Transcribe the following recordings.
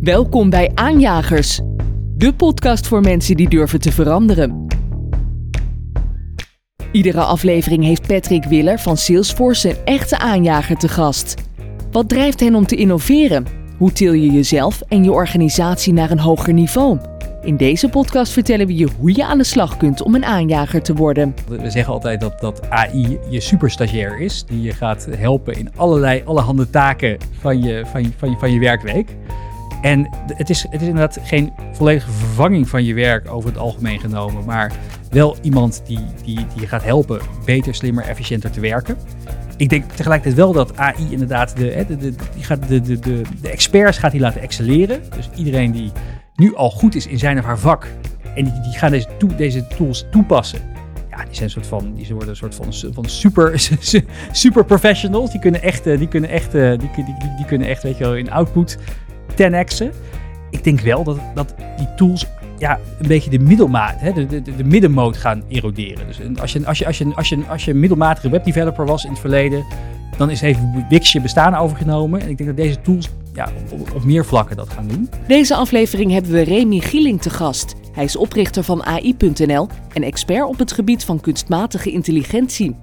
Welkom bij Aanjagers, de podcast voor mensen die durven te veranderen. Iedere aflevering heeft Patrick Willer van Salesforce een echte aanjager te gast. Wat drijft hen om te innoveren? Hoe til je jezelf en je organisatie naar een hoger niveau? In deze podcast vertellen we je hoe je aan de slag kunt om een aanjager te worden. We zeggen altijd dat, dat AI je superstagiair is, die je gaat helpen in allerlei, allerhande taken van je, van van van je werkweek. En het is, het is inderdaad geen volledige vervanging van je werk over het algemeen genomen, maar wel iemand die, die, die je gaat helpen beter, slimmer, efficiënter te werken. Ik denk tegelijkertijd wel dat AI inderdaad de, de, gaat de, de, de, de experts gaat die laten excelleren. Dus iedereen die nu al goed is in zijn of haar vak en die, die gaan deze, deze tools toepassen. Ja, die zijn een soort van, die worden een soort van, van super, super professionals. Die kunnen echt, die kunnen echt, die, die, die, die kunnen echt, weet je wel, in output 10x'en. Ik denk wel dat, dat die tools ja, een beetje de middelmaat, hè, de, de, de middenmoot gaan eroderen. Dus als je, als, je, als, je, als, je, als je een middelmatige webdeveloper was in het verleden, dan is even Wix je bestaan overgenomen. En ik denk dat deze tools ja, op, op meer vlakken dat gaan doen. Deze aflevering hebben we Remy Gieling te gast. Hij is oprichter van AI.nl en expert op het gebied van kunstmatige intelligentie.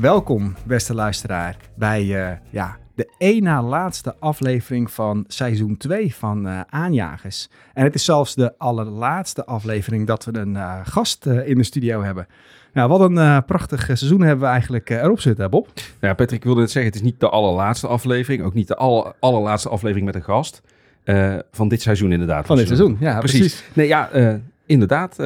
Welkom, beste luisteraar, bij uh, ja, de één na laatste aflevering van seizoen 2 van uh, Aanjagers. En het is zelfs de allerlaatste aflevering dat we een uh, gast uh, in de studio hebben. Nou, wat een prachtig seizoen hebben we eigenlijk erop zitten, Bob. Ja, Patrick, ik wilde het zeggen, het is niet de allerlaatste aflevering, ook niet de aller, allerlaatste aflevering met een gast. van dit seizoen inderdaad. Van dit seizoen, ja, precies. precies. Nee, ja, inderdaad,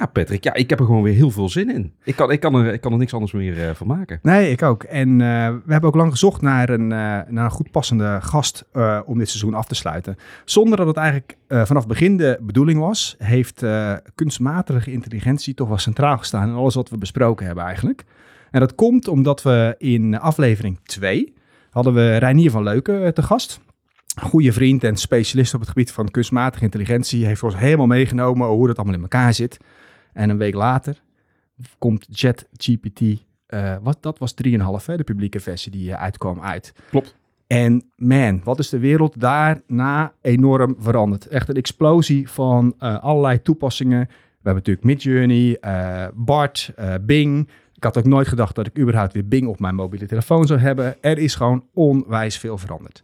ja, Patrick, ja, ik heb er gewoon weer heel veel zin in. Ik kan, ik kan, er, ik kan er niks anders meer uh, van maken. Nee, ik ook. En uh, we hebben ook lang gezocht naar een, uh, naar een goed passende gast om dit seizoen af te sluiten. Zonder dat het eigenlijk vanaf begin de bedoeling was, heeft kunstmatige intelligentie toch wel centraal gestaan in alles wat we besproken hebben eigenlijk. En dat komt omdat we in aflevering 2 hadden we Reinier van Leuken te gast goede vriend en specialist op het gebied van kunstmatige intelligentie. Heeft ons helemaal meegenomen hoe dat allemaal in elkaar zit. En een week later komt ChatGPT, uh, wat, dat was 3,5, de publieke versie die uh, uitkwam uit. Klopt. En man, wat is de wereld daarna enorm veranderd. Echt een explosie van uh, allerlei toepassingen. We hebben natuurlijk Midjourney, Bart, Bing. Ik had ook nooit gedacht dat ik überhaupt weer Bing op mijn mobiele telefoon zou hebben. Er is gewoon onwijs veel veranderd.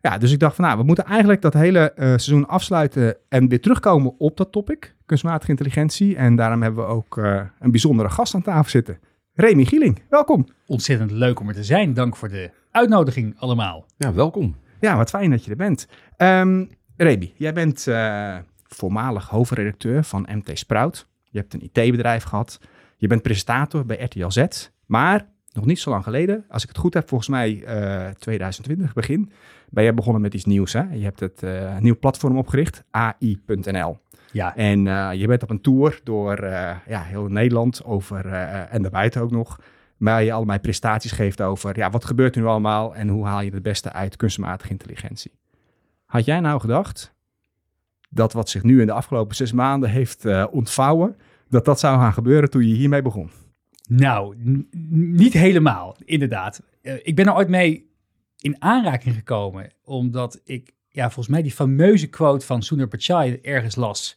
Ja, dus ik dacht van nou, we moeten eigenlijk dat hele uh, seizoen afsluiten en weer terugkomen op dat topic, kunstmatige intelligentie. En daarom hebben we ook uh, een bijzondere gast aan tafel zitten. Remy Gieling, welkom. Ontzettend leuk om er te zijn. Dank voor de uitnodiging allemaal. Ja, welkom. Ja, wat fijn dat je er bent. Um, Remy, jij bent uh, voormalig hoofdredacteur van MT Sprout. Je hebt een IT-bedrijf gehad. Je bent presentator bij RTL Z. Maar nog niet zo lang geleden, als ik het goed heb, volgens mij uh, 2020 begin, ben je begonnen met iets nieuws. Hè? Je hebt het uh, nieuw platform opgericht, AI.nl. Ja. En uh, je bent op een tour door uh, ja, heel Nederland over, en daarbuiten ook nog, waar je allemaal prestaties geeft over ja, wat gebeurt er nu allemaal en hoe haal je het beste uit kunstmatige intelligentie. Had jij nou gedacht dat wat zich nu in de afgelopen zes maanden heeft ontvouwen, dat dat zou gaan gebeuren toen je hiermee begon? Nou, niet helemaal, inderdaad. Uh, ik ben er ooit mee in aanraking gekomen, omdat ik, ja, volgens mij die fameuze quote van Sundar Pichai ergens las,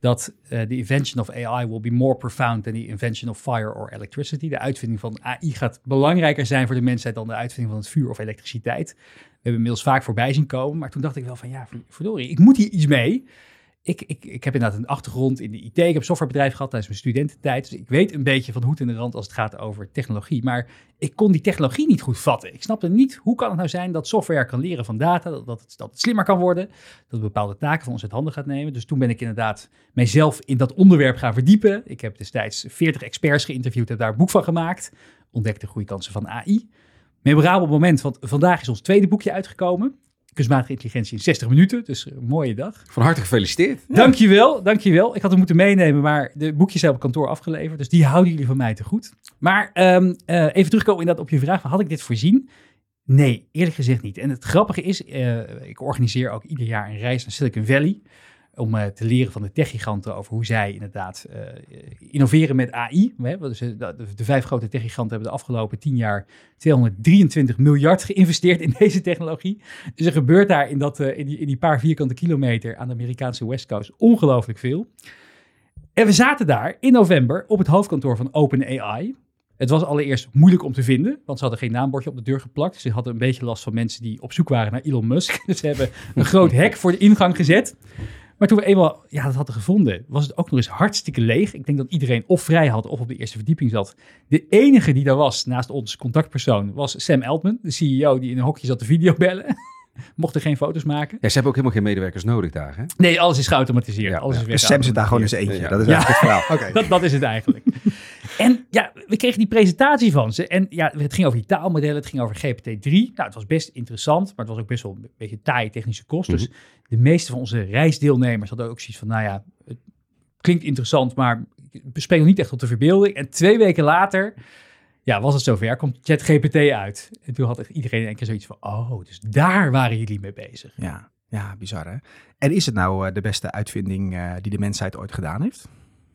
dat uh, the invention of AI will be more profound than the invention of fire or electricity. De uitvinding van AI gaat belangrijker zijn voor de mensheid dan de uitvinding van het vuur of elektriciteit. We hebben inmiddels vaak voorbij zien komen, maar toen dacht ik wel van, ja, verdorie, ik moet hier iets mee. Ik, ik, ik heb inderdaad een achtergrond in de IT. Ik heb softwarebedrijf gehad tijdens mijn studententijd. Dus ik weet een beetje van hoed in de rand als het gaat over technologie. Maar ik kon die technologie niet goed vatten. Ik snapte niet, hoe kan het nou zijn dat software kan leren van data, dat, het, dat slimmer kan worden, dat het bepaalde taken van ons uit handen gaat nemen. Dus toen ben ik inderdaad mijzelf in dat onderwerp gaan verdiepen. Ik heb destijds 40 experts geïnterviewd, heb daar een boek van gemaakt. Ontdekte goede kansen van AI. Memorabel moment, want vandaag is ons tweede boekje uitgekomen kunstmatige intelligentie in 60 minuten. Dus een mooie dag. Van harte gefeliciteerd. Dankjewel, dankjewel. Ik had hem moeten meenemen, maar de boekjes zijn op kantoor afgeleverd. Dus die houden jullie van mij te goed. Maar um, uh, even terugkomen inderdaad op je vraag. Had ik dit voorzien? Nee, eerlijk gezegd niet. En het grappige is, uh, ik organiseer ook ieder jaar een reis naar Silicon Valley om eh, te leren van de techgiganten over hoe zij inderdaad eh, innoveren met AI. De, de vijf grote techgiganten hebben de afgelopen tien jaar 223 miljard geïnvesteerd in deze technologie. Dus er gebeurt daar in, dat, eh, in, die, in die paar vierkante kilometer aan de Amerikaanse West Coast ongelooflijk veel. En we zaten daar in november op het hoofdkantoor van OpenAI. Het was allereerst moeilijk om te vinden, want ze hadden geen naambordje op de deur geplakt. Ze hadden een beetje last van mensen die op zoek waren naar Elon Musk. Dus ze hebben een groot hek voor de ingang gezet. Maar toen we eenmaal ja, dat hadden gevonden, was het ook nog eens hartstikke leeg. Ik denk dat iedereen of vrij had of op de eerste verdieping zat. De enige die daar was, naast ons contactpersoon, was Sam Altman, de CEO die in een hokje zat te videobellen. Mochten geen foto's maken. Ja, ze hebben ook helemaal geen medewerkers nodig daar, hè? Nee, alles is geautomatiseerd. Ja, alles ja. is Dus Sam zit daar gewoon in zijn eentje. Ja. Dat is Ja. eigenlijk het verhaal. Oké. Dat, dat is het eigenlijk. En ja, we kregen die presentatie van ze. En ja, het ging over die taalmodellen, het ging over GPT-3. Nou, het was best interessant, maar het was ook best wel een beetje taai technische kost. Dus de meeste van onze reisdeelnemers hadden ook zoiets van, nou ja, het klinkt interessant, maar ik spreek nog niet echt tot de verbeelding. En twee weken later, ja, was het zover, komt ChatGPT uit. En toen had iedereen één keer zoiets van, oh, dus daar waren jullie mee bezig. Ja, ja, bizar hè. En is het nou eh, de beste uitvinding eh, die de mensheid ooit gedaan heeft?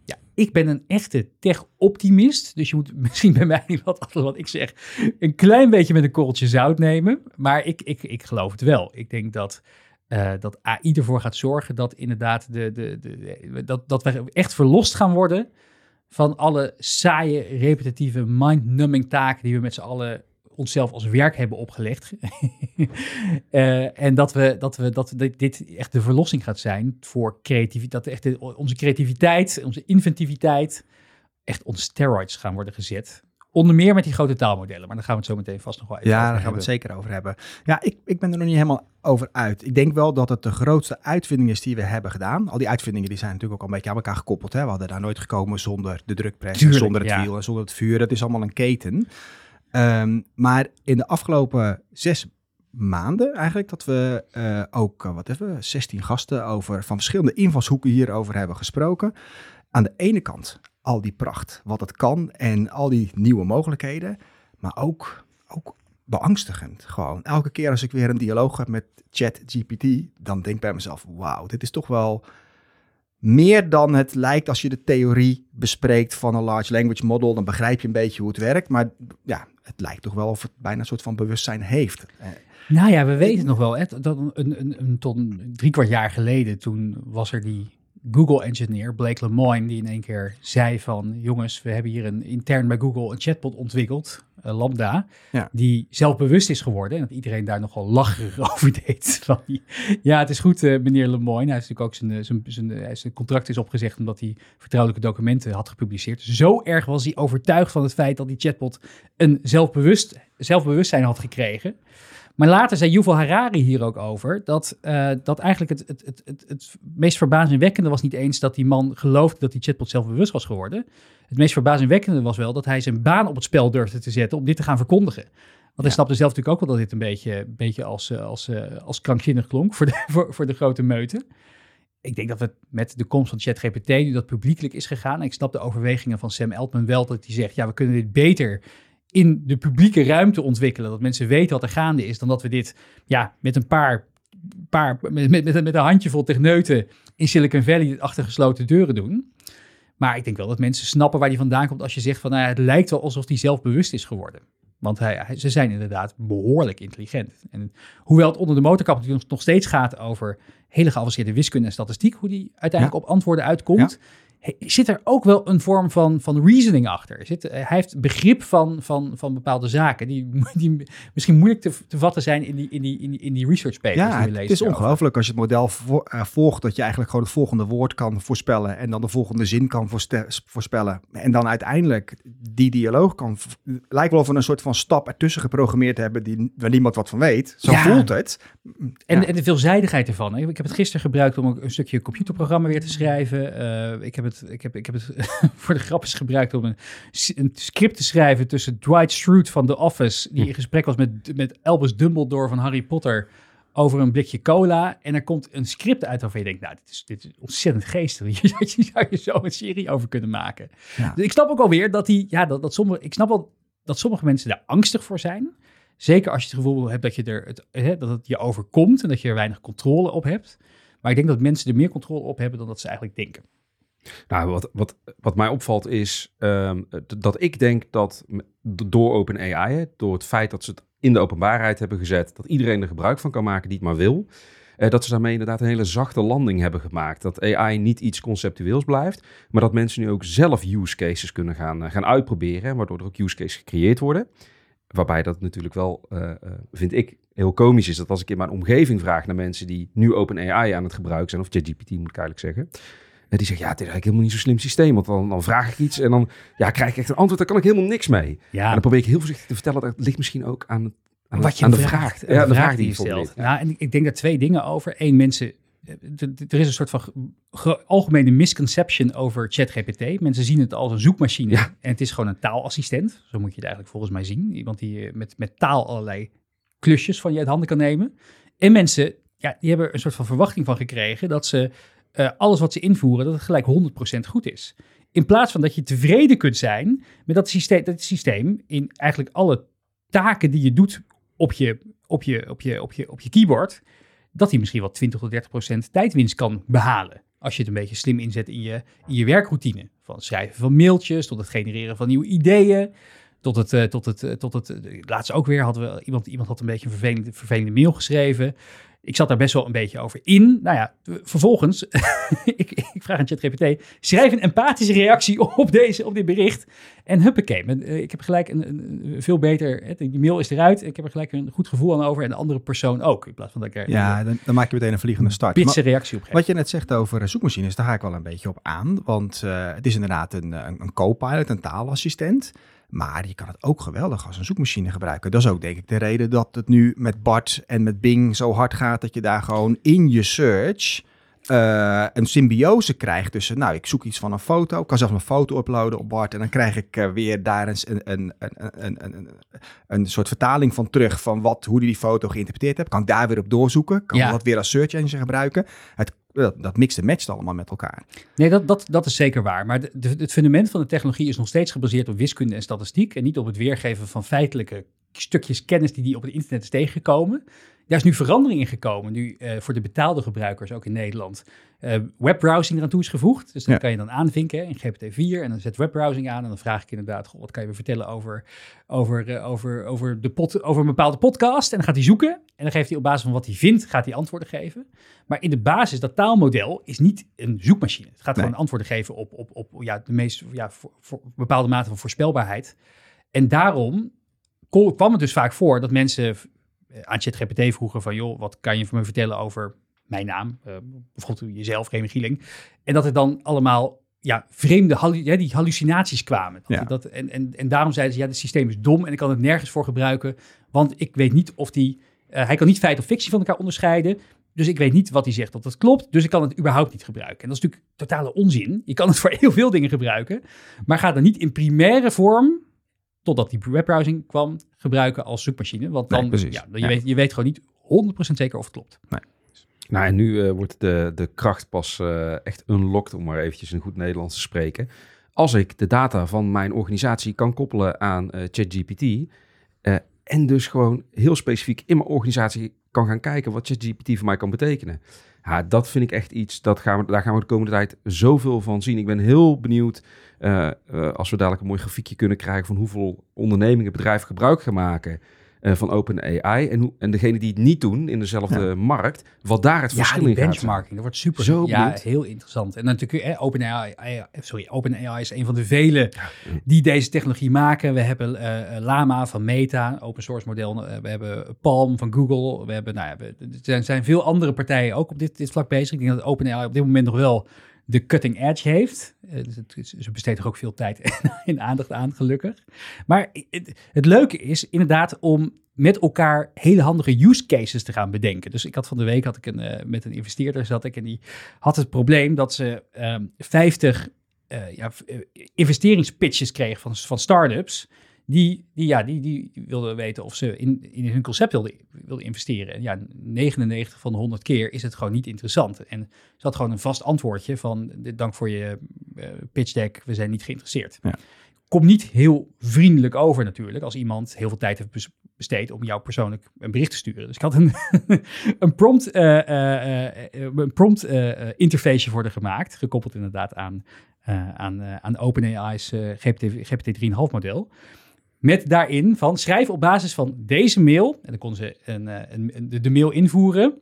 Ja, ik ben een echte tech-optimist. Dus je moet misschien bij mij, wat, alles wat ik zeg, een klein beetje met een korreltje zout nemen. Maar ik, ik, ik geloof het wel. Ik denk dat, eh, dat AI ervoor gaat zorgen dat inderdaad de, de, de, dat, dat we echt verlost gaan worden van alle saaie, repetitieve, mind-numbing taken die we met z'n allen onszelf als werk hebben opgelegd. Eh, en dat, we, dat, we, dat dit, echt de verlossing gaat zijn voor creativiteit. Dat echt de- onze creativiteit, onze inventiviteit echt on steroids gaan worden gezet. Onder meer met die grote taalmodellen. Maar daar gaan we het zo meteen vast nog wel even Ja, over daar gaan we het zeker over hebben. Ja, ik, ik ben er nog niet helemaal over uit. Ik denk wel dat het de grootste uitvinding is die we hebben gedaan. Al die uitvindingen die zijn natuurlijk ook al een beetje aan elkaar gekoppeld. Hè? We hadden daar nooit gekomen zonder de Tuurlijk, zonder het ja. wiel en zonder het vuur. Dat is allemaal een keten. Ehm, maar in de afgelopen zes maanden eigenlijk dat we eh, ook, eh, wat hebben we, 16 gasten over van verschillende invalshoeken hierover hebben gesproken. Aan de ene kant al die pracht, wat het kan en al die nieuwe mogelijkheden, maar ook, ook beangstigend gewoon. Elke keer als ik weer een dialoog heb met ChatGPT, dan denk ik bij mezelf, wauw, dit is toch wel meer dan het lijkt als je de theorie bespreekt van een large language model, dan begrijp je een beetje hoe het werkt, maar ja, het lijkt toch wel of het bijna een soort van bewustzijn heeft. Eh, Nou ja, we weten het nog wel. Hè, dat een, een, een, tot drie kwart jaar geleden, toen was er die Google-engineer, Blake Lemoine, die in één keer zei van... jongens, we hebben hier een, intern bij Google een chatbot ontwikkeld, eh, Lambda... Ja. die zelfbewust is geworden. En dat iedereen daar nogal lacherig over deed. Van, ja, het is goed, eh, meneer Lemoine. Hij is natuurlijk ook zijn, eh, zijn, zijn, zijn contract is opgezegd... omdat hij vertrouwelijke documenten had gepubliceerd. Zo erg was hij overtuigd van het feit dat die chatbot... een zelfbewust, zelfbewustzijn had gekregen... Maar later zei Yuval Harari hier ook over dat, eh, dat eigenlijk het, het, het, het, het meest verbazingwekkende was niet eens dat die man geloofde dat die chatbot zelfbewust was geworden. Het meest verbazingwekkende was wel dat hij zijn baan op het spel durfde te zetten om dit te gaan verkondigen. Want hij snapte zelf natuurlijk ook wel dat dit een beetje, een beetje als, eh, als, eh, als krankzinnig klonk voor de, voor, voor de grote meute. Ik denk dat het met de komst van ChatGPT nu dat publiekelijk is gegaan. En ik snap de overwegingen van Sam Altman wel dat hij zegt, ja, we kunnen dit beter in de publieke ruimte ontwikkelen. Dat mensen weten wat er gaande is, dan dat we dit ja, met een paar, paar met, met, met, een handjevol techneuten in Silicon Valley achter gesloten deuren doen. Maar ik denk wel dat mensen snappen waar die vandaan komt als je zegt van nou ja, het lijkt wel alsof hij zelfbewust is geworden. Want hij, ze zijn inderdaad behoorlijk intelligent. En hoewel het onder de motorkap natuurlijk nog steeds gaat over hele geavanceerde wiskunde en statistiek, hoe die uiteindelijk op antwoorden uitkomt, zit er ook wel een vorm van, van reasoning achter. Zit, eh, hij heeft begrip van, van, van bepaalde zaken die, die misschien moeilijk te, te vatten zijn in die, in die, in die, in die research papers Ja, die het, is ongelooflijk als je het model vo- eh, volgt, dat je eigenlijk gewoon het volgende woord kan voorspellen en dan de volgende zin kan voorspellen. En dan uiteindelijk die dialoog kan, lijkt wel of we een soort van stap ertussen geprogrammeerd hebben die, waar niemand wat van weet. Zo Ja. voelt het. En, Ja. en de veelzijdigheid ervan. Ik heb het gisteren gebruikt om een, een stukje computerprogramma weer te schrijven. Eh, ik, heb het, ik, heb, ik heb het voor de grap eens gebruikt om een, een script te schrijven tussen Dwight Schrute van The Office, die in gesprek was met, met Albus Dumbledore van Harry Potter over een blikje cola. En er komt een script uit waarvan je denkt, nou, dit is, dit is ontzettend geestig. Hier zou je- zou je zo een serie over kunnen maken. Ja. Dus ik snap ook alweer dat die, ja, dat, dat sommige, ik snap wel dat sommige mensen daar angstig voor zijn. Zeker als je het gevoel hebt dat, je er het, hè, dat het je overkomt en dat je er weinig controle op hebt. Maar ik denk dat mensen er meer controle op hebben dan dat ze eigenlijk denken. Nou, wat, wat, wat mij opvalt is ehm, dat ik denk dat door OpenAI, hè, door het feit dat ze het in de openbaarheid hebben gezet, dat iedereen er gebruik van kan maken die het maar wil, eh, dat ze daarmee inderdaad een hele zachte landing hebben gemaakt. Dat AI niet iets conceptueels blijft, maar dat mensen nu ook zelf use cases kunnen gaan, eh, gaan uitproberen, waardoor er ook use cases gecreëerd worden. Waarbij dat natuurlijk wel, eh, vind ik, heel komisch is dat als ik in mijn omgeving vraag naar mensen die nu OpenAI aan het gebruiken zijn, of ChatGPT moet ik eigenlijk zeggen, en die zeggen, ja, het is eigenlijk helemaal niet zo'n slim systeem. Want dan, dan vraag ik iets en dan ja, krijg ik echt een antwoord. Daar kan ik helemaal niks mee. En Ja, dan probeer ik heel voorzichtig te vertellen. Dat ligt misschien ook aan, wat je aan de vraagt. vraag. en Ja, de vraag die je stelt. Nou, en ik denk daar twee dingen over. Eén, mensen... Er is een soort van ge- ge- algemene misconception over ChatGPT. Mensen zien het als een zoekmachine. Ja. En het is gewoon een taalassistent. Zo moet je het eigenlijk volgens mij zien. Iemand die eh, met, met taal allerlei klusjes van je uit handen kan nemen. En mensen, ja, die hebben een soort van verwachting van gekregen dat ze eh, alles wat ze invoeren, dat het gelijk 100% goed is. In plaats van dat je tevreden kunt zijn met dat systeem, dat systeem in eigenlijk alle taken die je doet op je, op je, op je, op je, op je keyboard, dat hij misschien wel 20 tot 30 procent tijdwinst kan behalen. Als je het een beetje slim inzet in je, in je werkroutine. Van schrijven van mailtjes, tot het genereren van nieuwe ideeën. Tot het, eh, tot het, eh, tot het eh, laatst ook weer hadden we iemand, iemand had een beetje een vervelende, vervelende mail geschreven. Ik zat daar best wel een beetje over in. Nou ja, vervolgens, ik, ik vraag aan ChatGPT, schrijf een empathische reactie op, deze, op dit bericht. En huppakee, ik heb gelijk een, veel beter, die mail is eruit. Ik heb er gelijk een goed gevoel aan over en de andere persoon ook. In plaats van dat ik er Ja, dan, dan maak je meteen een vliegende start. reactie op geef. wat je net zegt over zoekmachines, daar ga ik wel een beetje op aan. Want het is inderdaad een, een, een co-pilot, een taalassistent. Maar je kan het ook geweldig als een zoekmachine gebruiken. Dat is ook denk ik de reden dat het nu met Bart en met Bing zo hard gaat... dat je daar gewoon in je search eh, een symbiose krijgt tussen... nou, ik zoek iets van een foto, ik kan zelfs een foto uploaden op Bart... en dan krijg ik eh, weer daar eens een, een, een, een, een, een, een soort vertaling van terug... van wat, hoe die die foto geïnterpreteerd heeft. Kan ik daar weer op doorzoeken, kan Ja. dat weer als search engine gebruiken. Het, dat, dat mixt en matcht allemaal met elkaar. Nee, dat, dat, dat is zeker waar. Maar de, de- het fundament van de technologie is nog steeds gebaseerd op wiskunde en statistiek. En niet op het weergeven van feitelijke stukjes kennis die die op het internet is tegengekomen. Daar is nu verandering in gekomen. Nu eh, voor de betaalde gebruikers, ook in Nederland, eh, webbrowsing eraan toe is gevoegd. Dus dat Ja. kan je dan aanvinken hè, in GPT-4. En dan zet webbrowsing aan. En dan vraag ik inderdaad, goh, wat kan je me vertellen over, over, eh, over, over, de pod, over een bepaalde podcast? En dan gaat hij zoeken. En dan geeft hij op basis van wat hij vindt, gaat hij antwoorden geven. Maar in de basis, dat taalmodel is niet een zoekmachine. Het gaat Nee. gewoon antwoorden geven op, op, op ja, de meest ja, voor, voor bepaalde mate van voorspelbaarheid. En daarom kwam het dus vaak voor dat mensen aan ChatGPT vroegen van... joh, wat kan je me vertellen over mijn naam? Eh, bijvoorbeeld jezelf, Remy Gieling. En dat er dan allemaal ja, vreemde hallu- ja, die hallucinaties kwamen. Dat, Ja. dat, en, en, en daarom zeiden ze, ja, het systeem is dom en ik kan het nergens voor gebruiken. Want ik weet niet of die... eh, hij kan niet feit of fictie van elkaar onderscheiden. Dus ik weet niet wat hij zegt of dat klopt. Dus ik kan het überhaupt niet gebruiken. En dat is natuurlijk totale onzin. Je kan het voor heel veel dingen gebruiken. Maar ga dan niet in primaire vorm, totdat die webbrowsing kwam, gebruiken als zoekmachine. Want dan, Nee, ja, je, Ja. Weet, je weet gewoon niet 100% zeker of het klopt. Nou, en nu eh, wordt de, de kracht pas eh, echt unlocked, om maar eventjes in goed Nederlands te spreken. Als ik de data van mijn organisatie kan koppelen aan eh, ChatGPT. en dus gewoon heel specifiek in mijn organisatie kan gaan kijken wat ChatGPT voor mij kan betekenen. Ja, dat vind ik echt iets, dat gaan we, daar gaan we de komende tijd zoveel van zien. Ik ben heel benieuwd eh, eh, als we dadelijk een mooi grafiekje kunnen krijgen van hoeveel ondernemingen, bedrijven gebruik gaan maken van OpenAI. En, hoe, en degene die het niet doen in dezelfde markt, wat daar het Ja, verschil in gaat benchmarking, dat wordt super. Zo ja, benieuwd. heel interessant. En natuurlijk, eh, OpenAI, eh, sorry, OpenAI is een van de vele die deze technologie maken. We hebben eh, eh, Llama van Meta, open source model. Eh, we hebben Palm van Google. We hebben, nou ja, we- er zijn, zijn veel andere partijen ook op dit, dit vlak bezig. Ik denk dat OpenAI op dit moment nog wel de cutting edge heeft. Eh, dus ze besteedt er ook veel tijd en, aandacht aan, gelukkig. Maar het, leuke is inderdaad om met elkaar hele handige use cases te gaan bedenken. Dus ik had van de week had ik een, eh, met een investeerder zat ik en die had het probleem dat ze ehm 50 eh, ja, eh, investeringspitches kreeg van, van startups. Die, die, ja, die, die wilden weten of ze in, in hun concept wilden, wilden investeren. En ja, 99 van de 100 keer is het gewoon niet interessant. En ze had gewoon een vast antwoordje van dank voor je eh, pitch deck, we zijn niet geïnteresseerd. Ja. Komt niet heel vriendelijk over natuurlijk, als iemand heel veel tijd heeft bes- besteed om jou persoonlijk een bericht te sturen. Dus ik had een, een prompt, uh, uh, een prompt interface voor gemaakt, gekoppeld inderdaad aan, aan, aan OpenAI's GPT, GPT 3,5 model. Met daarin van schrijf op basis van deze mail, en dan kon ze een, een, de mail invoeren,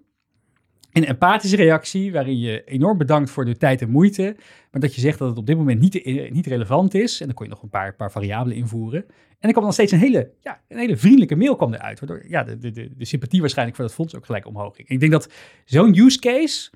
een empathische reactie waarin je enorm bedankt voor de tijd en moeite, maar dat je zegt dat het op dit moment niet, niet relevant is. En dan kon je nog een paar, paar variabelen invoeren. En er kwam dan steeds een hele, ja, een hele vriendelijke mail kwam eruit, waardoor ja, de, de, de, sympathie waarschijnlijk voor dat fonds ook gelijk omhoog ging. Ik denk dat zo'n use case,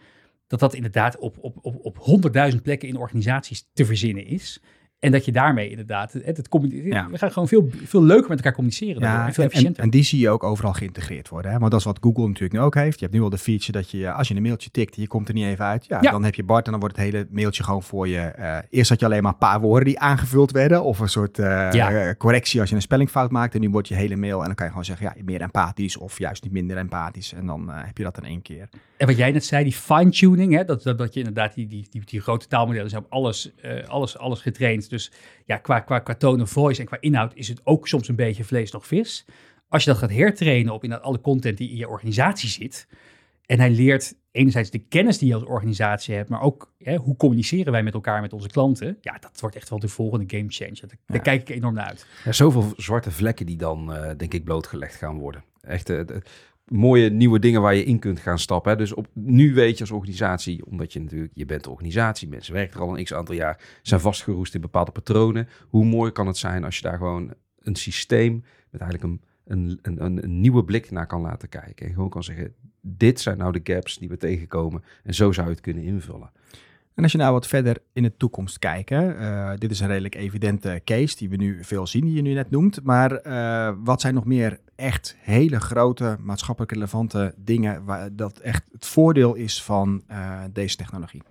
dat dat inderdaad op, op, op, op plekken in organisaties te verzinnen is. En dat je daarmee inderdaad, het, het ja. we gaan gewoon veel, veel leuker met elkaar communiceren. Ja, en, veel efficiënter. En, en, die zie je ook overal geïntegreerd worden. Hè? Want dat is wat Google natuurlijk nu ook heeft. Je hebt nu al de feature dat je, als je een mailtje tikt je komt er niet even uit, ja, dan heb je Bart en dan wordt het hele mailtje gewoon voor je. Uh, eerst had je alleen maar een paar woorden die aangevuld werden of een soort uh, correctie als je een spellingfout maakt. En nu wordt je hele mail en dan kan je gewoon zeggen, ja, meer empathisch of juist niet minder empathisch. En dan uh, heb je dat in één keer. En wat jij net zei, die fine-tuning, dat, dat, dat je inderdaad die, die, die, die grote taalmodellen zijn op alles, alles, alles getraind. Dus ja, qua, qua, qua tone of voice en qua inhoud is het ook soms een beetje vlees nog vis. Als je dat gaat hertrainen op in alle content die in je organisatie zit. En hij leert enerzijds de kennis die je als organisatie hebt, maar ook hè, hoe communiceren wij met elkaar, met onze klanten. Ja, dat wordt echt wel de volgende game changer. Daar, kijk ik enorm naar uit. Ja, zoveel zwarte vlekken die dan, uh, denk ik, blootgelegd gaan worden. Echt, uh, mooie nieuwe dingen waar je in kunt gaan stappen. Hè. Dus op, nu weet je als organisatie, omdat je natuurlijk, je bent organisatie, mensen werken er al een x aantal jaar, zijn vastgeroest in bepaalde patronen. Hoe mooi kan het zijn als je daar gewoon een systeem met eigenlijk een, een, een, een nieuwe blik naar kan laten kijken. En gewoon kan zeggen, dit zijn nou de gaps die we tegenkomen en zo zou je het kunnen invullen. En als je nou wat verder in de toekomst kijkt, uh, dit is een redelijk evidente case die we nu veel zien, die je nu net noemt. Maar uh, wat zijn nog meer echt hele grote maatschappelijk relevante dingen waar dat echt het voordeel is van uh, deze technologie?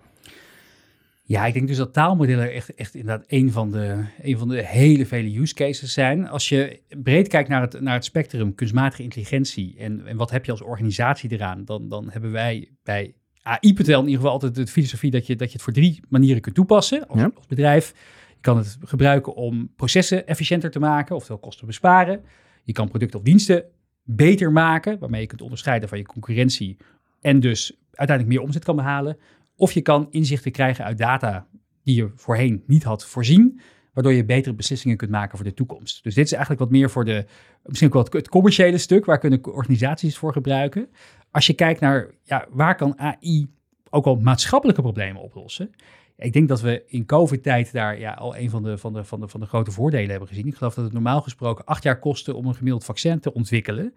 Ja, ik denk dus dat taalmodellen echt, echt inderdaad een van, de, een van de hele vele use cases zijn. Als je breed kijkt naar het, naar het spectrum kunstmatige intelligentie en, en wat heb je als organisatie eraan, dan, dan hebben wij bij AI.nl in ieder geval altijd de filosofie dat je, dat je het voor drie manieren kunt toepassen als, als bedrijf. Je kan het gebruiken om processen efficiënter te maken, oftewel kosten besparen. Je kan producten of diensten beter maken, waarmee je kunt onderscheiden van je concurrentie en dus uiteindelijk meer omzet kan behalen. Of je kan inzichten krijgen uit data die je voorheen niet had voorzien, waardoor je betere beslissingen kunt maken voor de toekomst. Dus dit is eigenlijk wat meer voor de, misschien ook wel het commerciële stuk, waar kunnen organisaties voor gebruiken. Als je kijkt naar ja, waar kan AI ook al maatschappelijke problemen oplossen. Ik denk dat we in COVID-tijd daar ja, al een van de, van, de, van, de, van de grote voordelen hebben gezien. Ik geloof dat het normaal gesproken acht jaar kostte om een gemiddeld vaccin te ontwikkelen.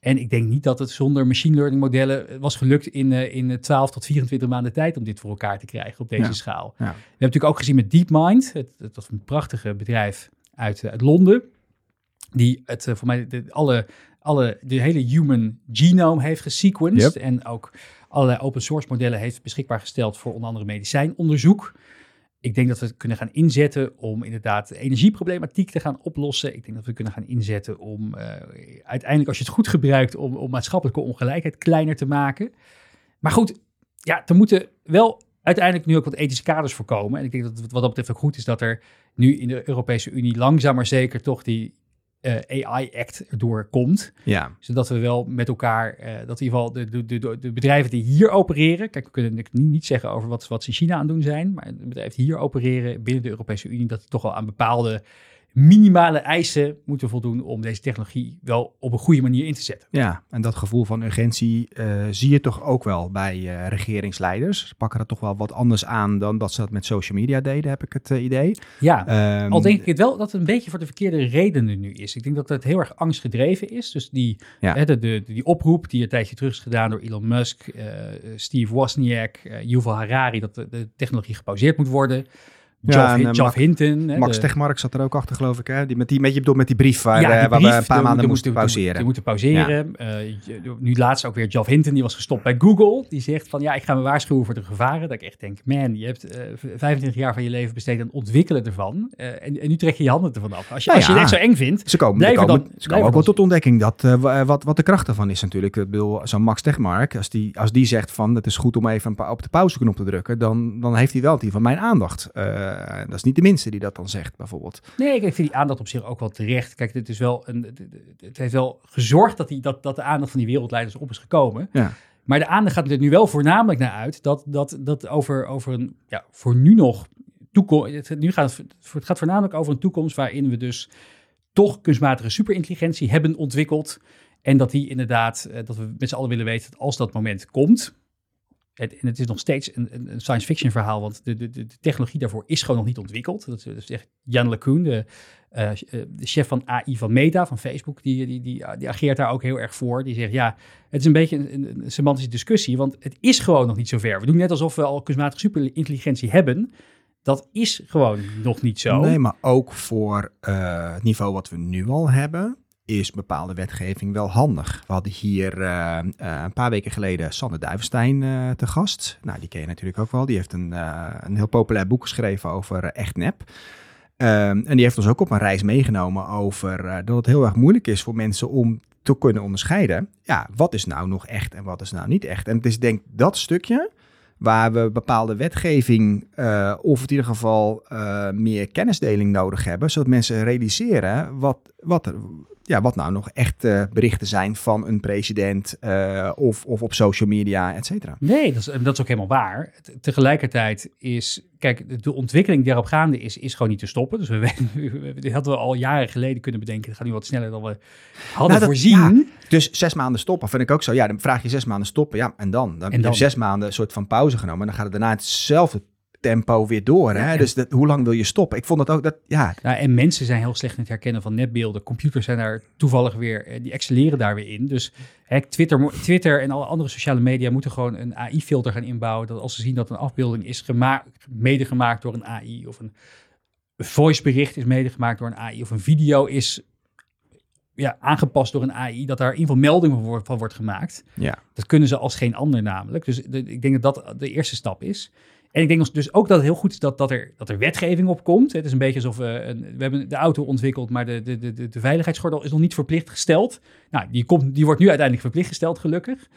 En ik denk niet dat het zonder machine learning modellen was gelukt in, uh, in 12 tot 24 maanden tijd om dit voor elkaar te krijgen op deze schaal. Ja. We hebben natuurlijk ook gezien met DeepMind, het, het, was een prachtige bedrijf uit, uit Londen, die het voor mij de, alle, alle, de hele human genome heeft gesequenced en ook allerlei open source modellen heeft beschikbaar gesteld voor onder andere medicijnonderzoek. Ik denk dat we het kunnen gaan inzetten om inderdaad de energieproblematiek te gaan oplossen. Ik denk dat we kunnen gaan inzetten om uh, uiteindelijk, als je het goed gebruikt, om, om maatschappelijke ongelijkheid kleiner te maken. Maar goed, ja, er moeten wel uiteindelijk nu ook wat ethische kaders voorkomen. En ik denk dat het wat dat betreft ook goed is dat er nu in de Europese Unie langzaam maar zeker toch die uh, AI-act erdoor komt. Ja. Zodat we wel met elkaar, uh, dat in ieder geval de, de, de, de, bedrijven die hier opereren, kijk, we kunnen niet, niet zeggen over wat, wat ze in China aan doen zijn, maar de bedrijven die hier opereren binnen de Europese Unie, dat die toch wel aan bepaalde minimale eisen moeten voldoen om deze technologie wel op een goede manier in te zetten. Ja, en dat gevoel van urgentie uh, zie je toch ook wel bij uh, regeringsleiders. Ze pakken dat toch wel wat anders aan dan dat ze dat met social media deden, heb ik het uh, idee. Ja, um, al denk ik het wel dat het een beetje voor de verkeerde redenen nu is. Ik denk dat het heel erg angstgedreven is. Dus die, ja. hè, de, de, die oproep die een tijdje terug is gedaan door Elon Musk, Steve Wozniak, Yuval Harari, dat de, de technologie gepauzeerd moet worden. Ja, Geoff Hinton. Max de... Tegmark zat er ook achter, geloof ik. Hè? Die, met die, met, je bedoelt met die brief waar, ja, die waar we een paar maanden moesten pauzeren. Die moeten pauzeren. Ja. Uh, nu laatst ook weer Geoff Hinton, die was gestopt bij Google. Die zegt van, ja, ik ga me waarschuwen voor de gevaren. Dat ik echt denk, man, je hebt uh, 25 jaar van je leven besteed aan het ontwikkelen ervan. Uh, en, en, nu trek je je handen ervan af. Als je, nou als je het echt zo eng vindt, ze komen, komen, dan, ze komen ook wel tot ontdekking dat, wat, wat de kracht ervan is natuurlijk. Ik bedoel, zo'n Max Tegmark, als die, als die zegt van, het is goed om even op de pauzeknop te drukken, dan, dan heeft hij wel die van mijn aandacht. Eh, dat is niet de minste die dat dan zegt, bijvoorbeeld. Nee, ik vind die aandacht op zich ook wel terecht. Kijk, dit is wel een, het heeft wel gezorgd dat, die, dat, dat de aandacht van die wereldleiders op is gekomen. Ja. Maar de aandacht gaat er nu wel voornamelijk naar uit dat, dat, dat over, over een, ja, voor nu nog, toekomst, het, nu gaat, het gaat voornamelijk over een toekomst waarin we dus toch kunstmatige superintelligentie hebben ontwikkeld. En dat die inderdaad, eh, dat we met z'n allen willen weten dat als dat moment komt, en het is nog steeds een, science fiction verhaal, want de, de, de, technologie daarvoor is gewoon nog niet ontwikkeld. Dat is echt Jan LeCun, de, uh, de chef van AI van Meta, van Facebook, die, die, die, die ageert daar ook heel erg voor. Die zegt, ja, het is een beetje een, semantische discussie, want het is gewoon nog niet zo ver. We doen net alsof we al kunstmatige superintelligentie hebben. Dat is gewoon nog niet zo. Nee, maar ook voor het niveau wat we nu al hebben, is bepaalde wetgeving wel handig. We hadden hier uh, uh, een paar weken geleden Sanne Duivenstein uh, te gast. Nou, die ken je natuurlijk ook wel. Die heeft een, een heel populair boek geschreven over echt nep. Um, en die heeft ons ook op een reis meegenomen over dat het heel erg moeilijk is voor mensen om te kunnen onderscheiden. Ja, wat is nou nog echt en wat is nou niet echt? En het is denk dat stukje waar we bepaalde wetgeving of in ieder geval meer kennisdeling nodig hebben, zodat mensen realiseren wat, wat, er, ja, wat nou nog echt uh, berichten zijn van een president of, of op social media, et cetera. Nee, dat is, dat is ook helemaal waar. Tegelijkertijd is, kijk, de ontwikkeling die erop gaande is, is gewoon niet te stoppen. Dus we, we, hadden we al jaren geleden kunnen bedenken, het gaat nu wat sneller dan we hadden nou, dat, voorzien. Ja, dus zes maanden stoppen vind ik ook zo. Ja, dan vraag je zes maanden stoppen, ja, en dan? Dan, en dan? zes maanden een soort van pauze genomen. En dan gaat het daarna hetzelfde tempo weer door. Hè? dus dat, hoe lang wil je stoppen? Ik vond dat ook dat ja. ja. En mensen zijn heel slecht in het herkennen van netbeelden. Computers zijn daar toevallig weer, eh, die excelleren daar weer in. Dus hè, Twitter, Twitter en alle andere sociale media moeten gewoon een AI-filter gaan inbouwen. Dat als ze zien dat een afbeelding is gemaakt, mede gemaakt door een AI of een voicebericht is mede gemaakt door een AI of een video is ja, aangepast door een AI, dat daar in ieder geval meldingen van wordt gemaakt. Ja. Dat kunnen ze als geen ander namelijk. Dus ik denk dat dat de eerste stap is. En ik denk dus ook dat het heel goed is dat, dat, er, dat er wetgeving op komt. Het is een beetje alsof we, een, hebben de auto ontwikkeld, maar de, de, de, de veiligheidsgordel is nog niet verplicht gesteld. Nou, die, komt, die wordt nu uiteindelijk verplicht gesteld, gelukkig.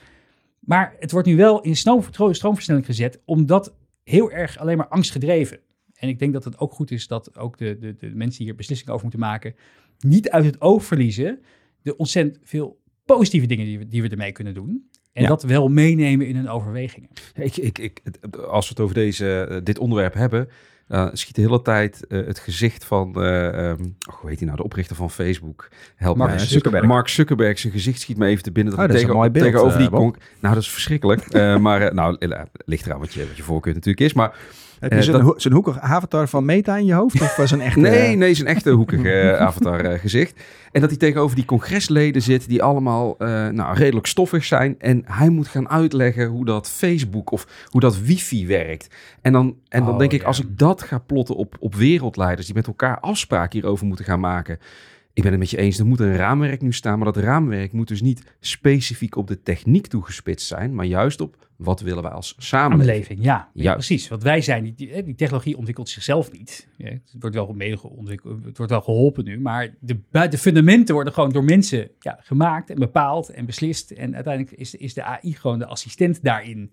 Maar het wordt nu wel in stroom, stroomversnelling gezet, omdat heel erg alleen maar angst gedreven. En ik denk dat het ook goed is dat ook de, de, de mensen die hier beslissingen over moeten maken, niet uit het oog verliezen de ontzettend veel positieve dingen die we, die we ermee kunnen doen. En dat wel meenemen in hun overwegingen. Ik, ik, ik, als we het over deze, uh, dit onderwerp hebben, uh, schiet de hele tijd uh, het gezicht van, uh, um, oh, hoe heet hij nou, de oprichter van Facebook. Help Mark mij. Zuckerberg. Mark Zuckerberg, zijn gezicht schiet me even te binnen. Dat, oh, dat tegen, is een mooi beeld, tegenover die konk. Nou, dat is verschrikkelijk. maar nou, ligt eraan wat je, wat je voorkeur natuurlijk is. Maar heb je zo'n, dat... hoekige avatar van Meta in je hoofd? Of was een echte... nee, nee, zijn echte hoekige avatar gezicht. En dat hij tegenover die congresleden zit die allemaal nou, redelijk stoffig zijn. En hij moet gaan uitleggen hoe dat Facebook of hoe dat wifi werkt. En dan, en dan Oh, denk ik, ja. als ik dat ga plotten op, op wereldleiders die met elkaar afspraken hierover moeten gaan maken. Ik ben het met je eens, er moet een raamwerk nu staan. Maar dat raamwerk moet dus niet specifiek op de techniek toegespitst zijn. Maar juist op wat willen wij als samenleving. Ja, ja, precies. Want wij zijn, die, die, die technologie ontwikkelt zichzelf niet. Ja, het, wordt wel het wordt wel geholpen nu, maar de, de fundamenten worden gewoon door mensen ja, gemaakt en bepaald en beslist. En uiteindelijk is, is de AI gewoon de assistent daarin.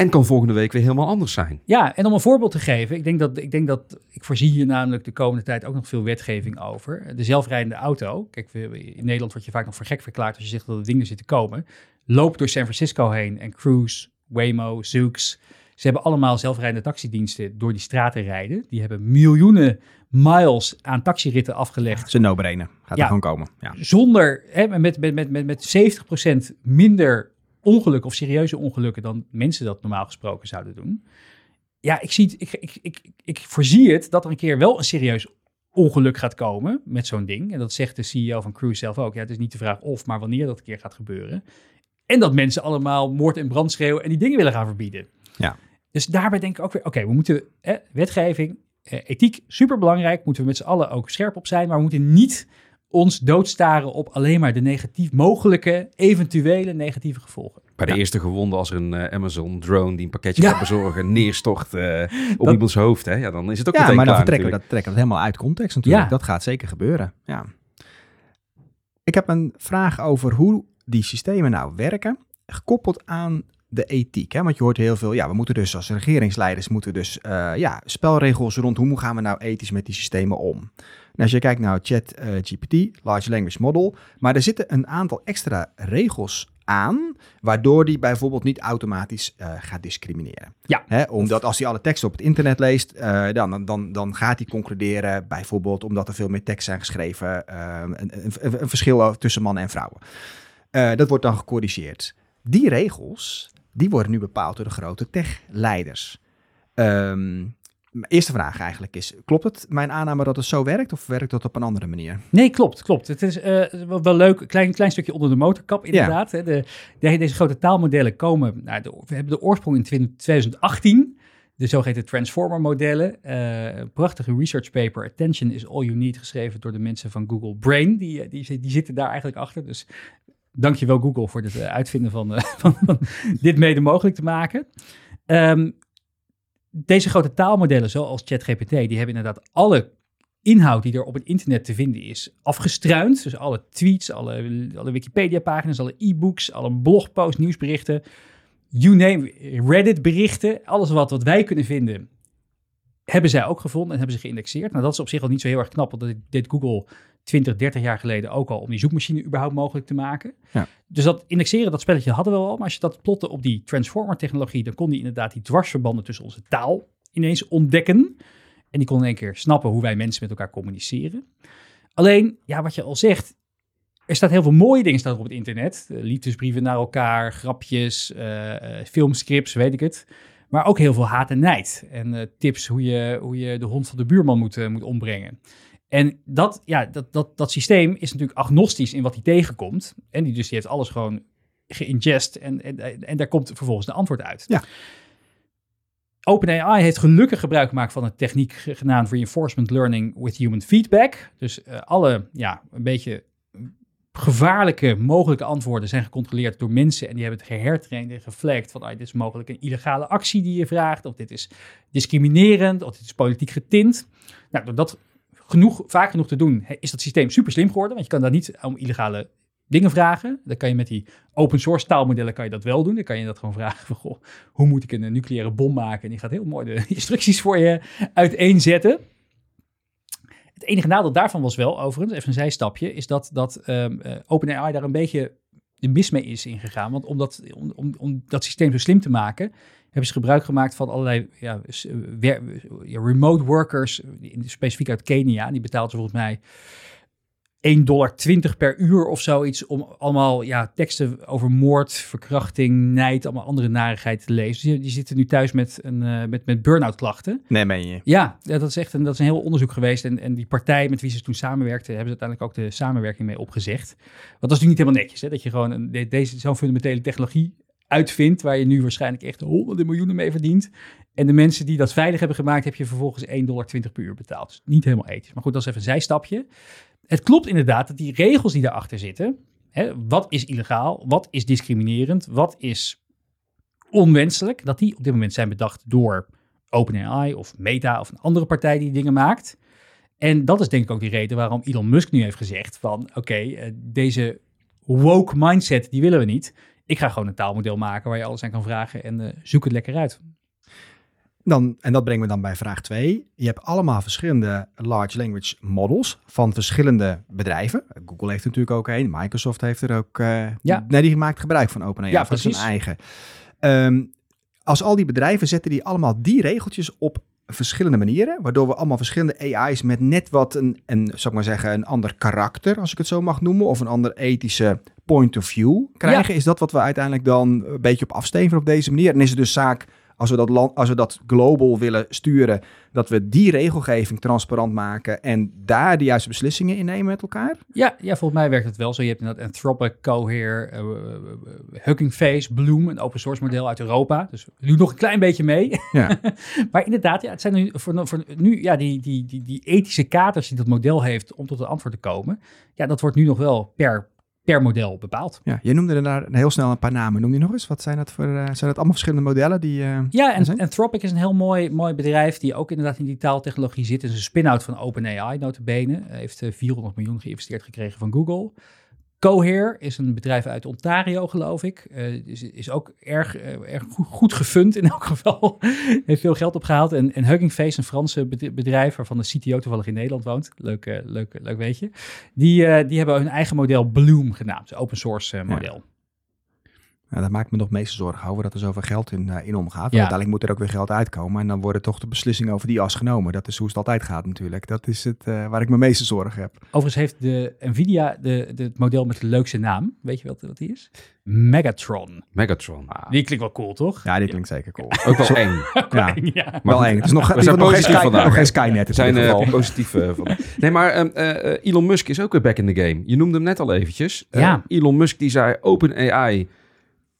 En kan volgende week weer helemaal anders zijn. Ja, en om een voorbeeld te geven, ik denk dat ik, denk dat, ik voorzie hier namelijk de komende tijd ook nog veel wetgeving over. De zelfrijdende auto. Kijk, in Nederland word je vaak nog voor gek verklaard als je zegt dat er dingen zitten komen. Loop door San Francisco heen en Cruise, Waymo, Zoox. Ze hebben allemaal zelfrijdende taxidiensten door die straten rijden. Die hebben miljoenen miles aan taxiritten afgelegd een no-brainer. Gaat Ja. er gewoon komen. Ja. zonder, hè, met, met, met, met, met 70% minder ongelukken of serieuze ongelukken dan mensen dat normaal gesproken zouden doen. Ja, ik, zie het, ik, ik, ik, ik voorzie het dat er een keer wel een serieus ongeluk gaat komen met zo'n ding. En dat zegt de CEO van Cruise zelf ook. Ja, het is niet de vraag of, maar wanneer dat een keer gaat gebeuren. En dat mensen allemaal moord en brand schreeuwen en die dingen willen gaan verbieden. Ja. Dus daarbij denk ik ook weer, oké, we moeten wetgeving, eh, ethiek, superbelangrijk. Moeten we met z'n allen ook scherp op zijn. Maar we moeten niet ons doodstaren op alleen maar de negatief mogelijke, eventuele negatieve gevolgen. Bij de Ja. eerste gewonde als er een eh, Amazon drone die een pakketje Ja. gaat bezorgen neerstort eh, op Dat- iemands hoofd. Hè? Ja, dan is het ook Ja, meteen maar dan vertrekken we dat, trekken we het helemaal uit context natuurlijk. Ja. Dat gaat zeker gebeuren. Ja. Ik heb een vraag over hoe die systemen nou werken, gekoppeld aan de ethiek. Hè? Want je hoort heel veel, ja, we moeten dus als regeringsleiders moeten dus eh, ja, spelregels rond hoe gaan we nou ethisch met die systemen om. En als je kijkt naar Chat eh, GPT, Large Language Model, maar er zitten een aantal extra regels aan, waardoor die bijvoorbeeld niet automatisch uh, gaat discrimineren. Ja. Hè, omdat als hij alle teksten op het internet leest, uh, dan, dan, dan gaat hij concluderen, bijvoorbeeld omdat er veel meer teksten zijn geschreven, uh, een, een, een, verschil tussen mannen en vrouwen. dat wordt dan gecorrigeerd. Die regels, die worden nu bepaald door de grote techleiders. Um, mijn eerste vraag eigenlijk is, klopt het mijn aanname dat het zo werkt of werkt dat op een andere manier? Nee, klopt, klopt. Het is uh, wel leuk, klein, klein stukje onder de motorkap inderdaad. Ja. De, de, deze grote taalmodellen komen, nou, de, we hebben de oorsprong in 2018, de zogeheten transformer modellen. Uh, een prachtige research paper, Attention is all you need, geschreven door de mensen van Google Brain. Die, die, die zitten daar eigenlijk achter, dus dankjewel Google voor het uitvinden van, uh, van, van, dit mede mogelijk te maken. Um, deze grote taalmodellen, zoals ChatGPT, die hebben inderdaad alle inhoud die er op het internet te vinden is afgestruind. Dus alle tweets, alle, alle Wikipedia-pagina's, alle e-books, alle blogposts, nieuwsberichten, you name, Reddit-berichten, alles wat, wat wij kunnen vinden, hebben zij ook gevonden en hebben ze geïndexeerd. Nou, dat is op zich al niet zo heel erg knap, want deed Google 20, 30 jaar geleden ook al om die zoekmachine überhaupt mogelijk te maken. Ja. Dus dat indexeren, dat spelletje hadden we al. Maar als je dat plotte op die transformer-technologie, dan kon die inderdaad die dwarsverbanden tussen onze taal ineens ontdekken. En die kon in één keer snappen hoe wij mensen met elkaar communiceren. Alleen, ja, wat je al zegt, er staat heel veel mooie dingen staan op het internet. Uh, liefdesbrieven naar elkaar, grapjes, uh, uh, filmscripts, weet ik het. Maar ook heel veel haat en nijd. En tips hoe je, hoe je de hond van de buurman moet, moet ombrengen. En dat, ja, dat, dat, dat systeem is natuurlijk agnostisch in wat hij tegenkomt. En die, dus die heeft alles gewoon geingest en, en, en daar komt vervolgens de antwoord uit. Ja. OpenAI heeft gelukkig gebruik gemaakt van een techniek genaamd Reinforcement Learning with Human Feedback. Dus uh, alle, ja, een beetje gevaarlijke mogelijke antwoorden zijn gecontroleerd door mensen en die hebben het gehertraind en geflagd van ah, dit is mogelijk een illegale actie die je vraagt, of dit is discriminerend, of dit is politiek getint. Nou, door dat genoeg, vaak genoeg te doen, is dat systeem super slim geworden. Want je kan daar niet om illegale dingen vragen. Dan kan je met die open source taalmodellen kan je dat wel doen. Dan kan je dat gewoon vragen van, goh, hoe moet ik een nucleaire bom maken? En die gaat heel mooi de instructies voor je uiteenzetten. Het enige nadeel daarvan was wel, overigens, even een zijstapje, is dat, dat um, OpenAI daar een beetje de mis mee is ingegaan. Want om dat, om, om, om dat systeem zo slim te maken, hebben ze gebruik gemaakt van allerlei ja, remote workers, specifiek uit Kenia. Die betaalt volgens mij 1,20 dollar per uur of zoiets om allemaal ja, teksten over moord, verkrachting, nijd, allemaal andere narigheid te lezen. Dus die, die zitten nu thuis met, een, uh, met, met burn-out klachten. Nee, meen je? Ja, dat is echt een, dat is een heel onderzoek geweest. En, en die partij met wie ze toen samenwerkten, hebben ze uiteindelijk ook de samenwerking mee opgezegd. Want dat is natuurlijk niet helemaal netjes, hè, dat je gewoon een, deze zo'n fundamentele technologie uitvindt, waar je nu waarschijnlijk echt honderden miljoenen mee verdient. En de mensen die dat veilig hebben gemaakt, heb je vervolgens 1,20 dollar per uur betaald. Dus niet helemaal ethisch. Maar goed, dat is even een zijstapje. Het klopt inderdaad dat die regels die daarachter zitten, hè, wat is illegaal, wat is discriminerend, wat is onwenselijk, dat die op dit moment zijn bedacht door OpenAI of Meta of een andere partij die dingen maakt. En dat is denk ik ook de reden waarom Elon Musk nu heeft gezegd van oké, uh, deze woke mindset die willen we niet. Ik ga gewoon een taalmodel maken waar je alles aan kan vragen en uh, zoek het lekker uit. Dan, en dat brengt me dan bij vraag 2. Je hebt allemaal verschillende large language models van verschillende bedrijven. Google heeft er natuurlijk ook een, Microsoft heeft er ook. Uh, ja. Nee, die maakt gebruik van OpenAI, ja, van zijn eigen. Um, als al die bedrijven zetten die allemaal die regeltjes op verschillende manieren, waardoor we allemaal verschillende AI's met net wat een, een, zou ik maar zeggen, een ander karakter, als ik het zo mag noemen, of een ander ethische point of view krijgen. Ja. Is dat wat we uiteindelijk dan een beetje op afstevenen op deze manier? En is het dus zaak als we dat, land, als we dat global willen sturen, dat we die regelgeving transparant maken en daar de juiste beslissingen in nemen met elkaar? Ja, ja volgens mij werkt het wel zo. Je hebt inderdaad Anthropic, Cohere, uh, Hugging Face, Bloom, een open source model uit Europa. Dus doen nog een klein beetje mee. Ja. maar inderdaad, ja, het zijn nu voor, voor nu ja, die, die, die, die ethische kaders die dat model heeft om tot een antwoord te komen. Ja, dat wordt nu nog wel per per model bepaald. Ja, je noemde er daar heel snel een paar namen. Noem je nog eens? Wat zijn dat voor? Uh, zijn dat allemaal verschillende modellen die? Uh, ja, en Anthropic is een heel mooi, mooi bedrijf die ook inderdaad in die taaltechnologie zit. Het is een spin-out van OpenAI, notabene. Heeft uh, 400 miljoen geïnvesteerd gekregen van Google. Cohere is een bedrijf uit Ontario, geloof ik. Uh, is, is ook erg, uh, erg goed, goed gefund in elk geval. Heeft veel geld opgehaald. En, en Hugging Face, een Franse bedrijf waarvan de CTO toevallig in Nederland woont. Leuk, uh, leuk, leuk weetje. Die, die hebben hun eigen model Bloom genaamd. Open source model. Ja. Nou, dat maakt me nog meeste zorgen over dat er zoveel geld in, in omgaat. Ja. Uiteindelijk moet er ook weer geld uitkomen. En dan worden toch de beslissingen over die as genomen. Dat is hoe het altijd gaat natuurlijk. Dat is het waar ik me meeste zorgen heb. Overigens heeft de Nvidia de, de, het model met de leukste naam. Weet je wat, wat die is? Megatron. Megatron. Ah. Die klinkt wel cool, toch? Ja, die klinkt zeker cool. Ook wel eng. ja. ja. Wel eng. Het is nog, we zijn nog, geen Sky, vandaag, nog geen Skynet. We zijn uh, positief uh, van. Nee, maar uh, Elon Musk is ook weer back in the game. Je noemde hem net al eventjes. ja. Elon Musk die zei OpenAI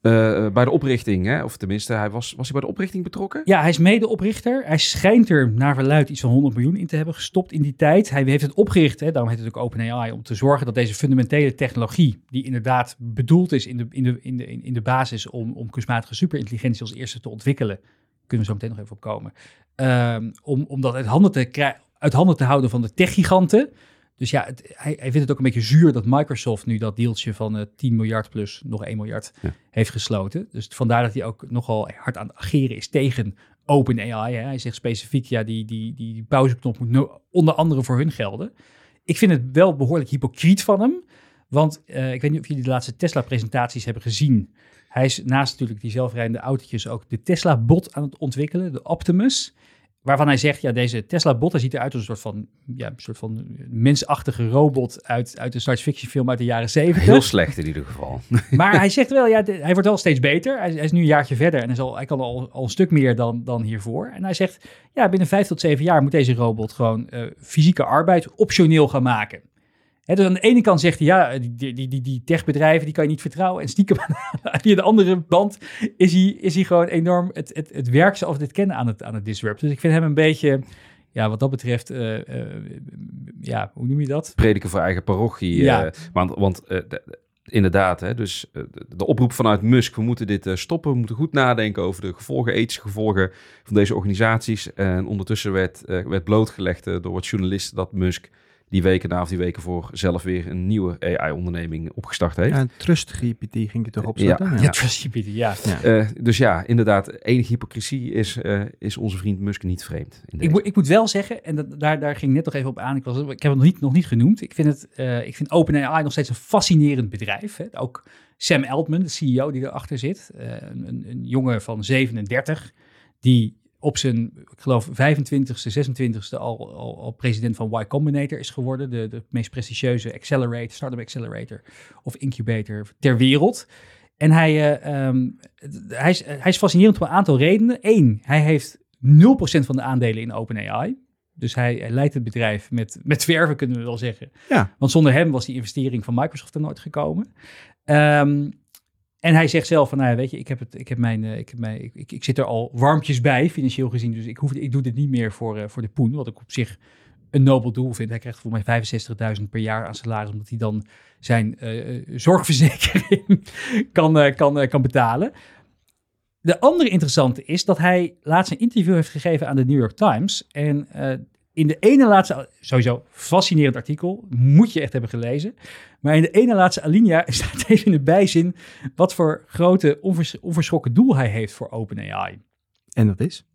uh, bij de oprichting, hè? of tenminste, hij was, was hij bij de oprichting betrokken? Ja, hij is medeoprichter. Hij schijnt er naar verluid iets van 100 miljoen in te hebben gestopt in die tijd. Hij heeft het opgericht, hè? daarom heet het ook OpenAI, om te zorgen dat deze fundamentele technologie, die inderdaad bedoeld is in de, in de, in de, in de basis om, om kunstmatige superintelligentie als eerste te ontwikkelen, kunnen we zo meteen nog even op komen, um, om, om dat uit handen, te uit handen te houden van de techgiganten. Dus ja, het, hij, hij, vindt het ook een beetje zuur dat Microsoft nu dat deeltje van uh, 10 miljard plus nog 1 miljard ja. heeft gesloten. Dus vandaar dat hij ook nogal hard aan het ageren is tegen OpenAI. Hij zegt specifiek, ja, die, die, die, die pauzeknop moet no onder andere voor hun gelden. Ik vind het wel behoorlijk hypocriet van hem. Want uh, ik weet niet of jullie de laatste Tesla-presentaties hebben gezien. Hij is naast natuurlijk die zelfrijdende autootjes ook de Tesla-bot aan het ontwikkelen, de Optimus. Waarvan hij zegt, ja, deze Tesla-bot, ziet eruit als een soort van, ja, een soort van mensachtige robot uit, uit een science fiction film uit de jaren zeventig. Heel slecht in ieder geval. Maar hij zegt wel, ja, hij wordt wel steeds beter. Hij, hij, is nu een jaartje verder en hij, zal, hij kan al, al een stuk meer dan, dan hiervoor. En hij zegt, ja, binnen vijf tot zeven jaar moet deze robot gewoon uh, fysieke arbeid optioneel gaan maken dus aan de ene kant zegt hij, ja, die, die, die, die techbedrijven, die kan je niet vertrouwen. En stiekem via de andere band is hij, is hij gewoon enorm het, het, het werk zoals dit kennen aan het, aan het disrupt. Dus ik vind hem een beetje, ja, wat dat betreft, uh, uh, ja, hoe noem je dat? Prediken voor eigen parochie. Ja. Uh, want want de, inderdaad, hè, dus de oproep vanuit Musk, we moeten dit stoppen, we moeten goed nadenken over de gevolgen, ethische gevolgen van deze organisaties. En ondertussen werd, werd blootgelegd door wat journalisten dat Musk die weken na of die weken voor zelf weer een nieuwe AI-onderneming opgestart heeft. Ja, TrustGPT ging je toch opzetten? Ja, ja. ja TrustGPT, ja. ja. Uh, dus ja, inderdaad, enige hypocrisie is, uh, is onze vriend Musk niet vreemd. Ik, moet, ik moet wel zeggen, en dat, daar, daar ging net nog even op aan, ik, was, ik heb het nog niet, nog niet genoemd. Ik vind, het, uh, ik vind OpenAI nog steeds een fascinerend bedrijf. Hè. Ook Sam Altman, de CEO die erachter zit, een, een jongen van 37, die op zijn, ik geloof, 25ste, 26ste al, al, al, president van Y Combinator is geworden. De, de meest prestigieuze accelerator, startup accelerator of incubator ter wereld. En hij, uh, um, hij, is, hij is fascinerend om een aantal redenen. Eén, hij heeft 0% van de aandelen in OpenAI. Dus hij, hij, leidt het bedrijf met, met verven, kunnen we wel zeggen. Ja. Want zonder hem was die investering van Microsoft er nooit gekomen. Um, en hij zegt zelf van, nou ja, weet je, ik heb, het, ik heb mijn, uh, ik, heb mijn ik, ik, zit er al warmpjes bij, financieel gezien. Dus ik, hoef, ik doe dit niet meer voor, uh, voor de poen, wat ik op zich een nobel doel vind. Hij krijgt voor mij 65.000 per jaar aan salaris, omdat hij dan zijn uh, zorgverzekering kan, kan, kan betalen. De andere interessante is dat hij laatst een interview heeft gegeven aan de New York Times. En in de ene laatste, sowieso fascinerend artikel, moet je echt hebben gelezen. Maar in de ene laatste alinea staat even in de bijzin wat voor grote onvers onverschrokken doel hij heeft voor OpenAI. En dat is?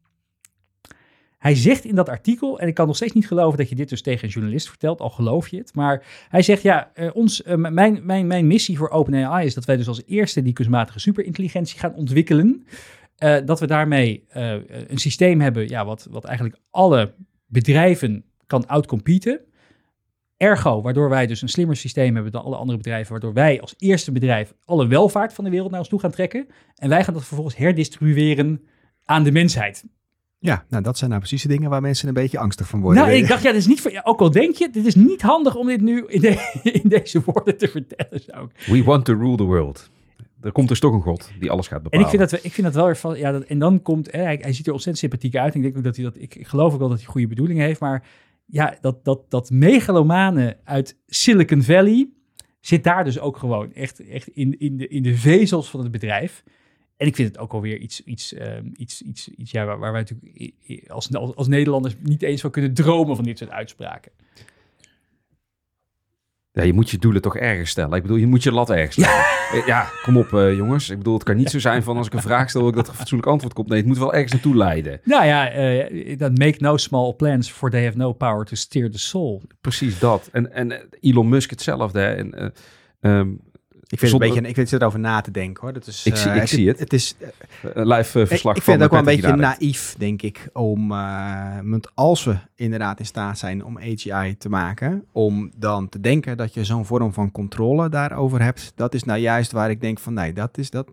Hij zegt in dat artikel, en ik kan nog steeds niet geloven dat je dit dus tegen een journalist vertelt, al geloof je het. Maar hij zegt, ja, uh, ons, uh, mijn, mijn, mijn missie voor OpenAI is dat wij dus als eerste die kunstmatige superintelligentie gaan ontwikkelen. Uh, dat we daarmee een systeem hebben, ja, wat, wat eigenlijk alle bedrijven kan outcompeten. Ergo, waardoor wij dus een slimmer systeem hebben dan alle andere bedrijven, waardoor wij als eerste bedrijf alle welvaart van de wereld naar ons toe gaan trekken. En wij gaan dat vervolgens herdistribueren aan de mensheid. Ja, nou dat zijn nou precies de dingen waar mensen een beetje angstig van worden. Nou, ik dacht, ja, dat is niet voor ja, ook al denk je, dit is niet handig om dit nu in, de, in deze woorden te vertellen. Zou We want to rule the world. Er komt dus toch een god die alles gaat bepalen. En ik vind dat, ik vind dat wel weer van, ja, dat, en dan komt, hè, hij, hij ziet er ontzettend sympathiek uit. ik denk ook dat hij dat, ik, ik geloof ook wel dat hij goede bedoelingen heeft, maar ja, dat, dat, dat megalomane uit Silicon Valley zit daar dus ook gewoon echt, echt in, in, de, in de vezels van het bedrijf. En ik vind het ook alweer iets, iets, um, iets, iets, iets ja, waar, waar wij natuurlijk als, als Nederlanders niet eens van kunnen dromen van dit soort uitspraken. Ja, je moet je doelen toch ergens stellen. Ik bedoel, je moet je lat ergens stellen. Ja, ja kom op uh, jongens. Ik bedoel, het kan niet zo zijn van als ik een vraag stel... dat er een fatsoenlijk antwoord komt. Nee, het moet wel ergens naartoe leiden. Nou ja, uh, dan make no small plans... for they have no power to steer the soul. Precies dat. En, en Elon Musk hetzelfde. Hè. En, uh, um, ik vind, Zonder... een beetje, ik vind het erover na te denken hoor. Dat is, ik, zie, uh, ik het, zie het. Het is uh, live verslag. Ik, ik vind het ook wel een beetje naïef, denk ik, om want als we inderdaad in staat zijn om AGI te maken, om dan te denken dat je zo'n vorm van controle daarover hebt. Dat is nou juist waar ik denk van nee, dat is dat.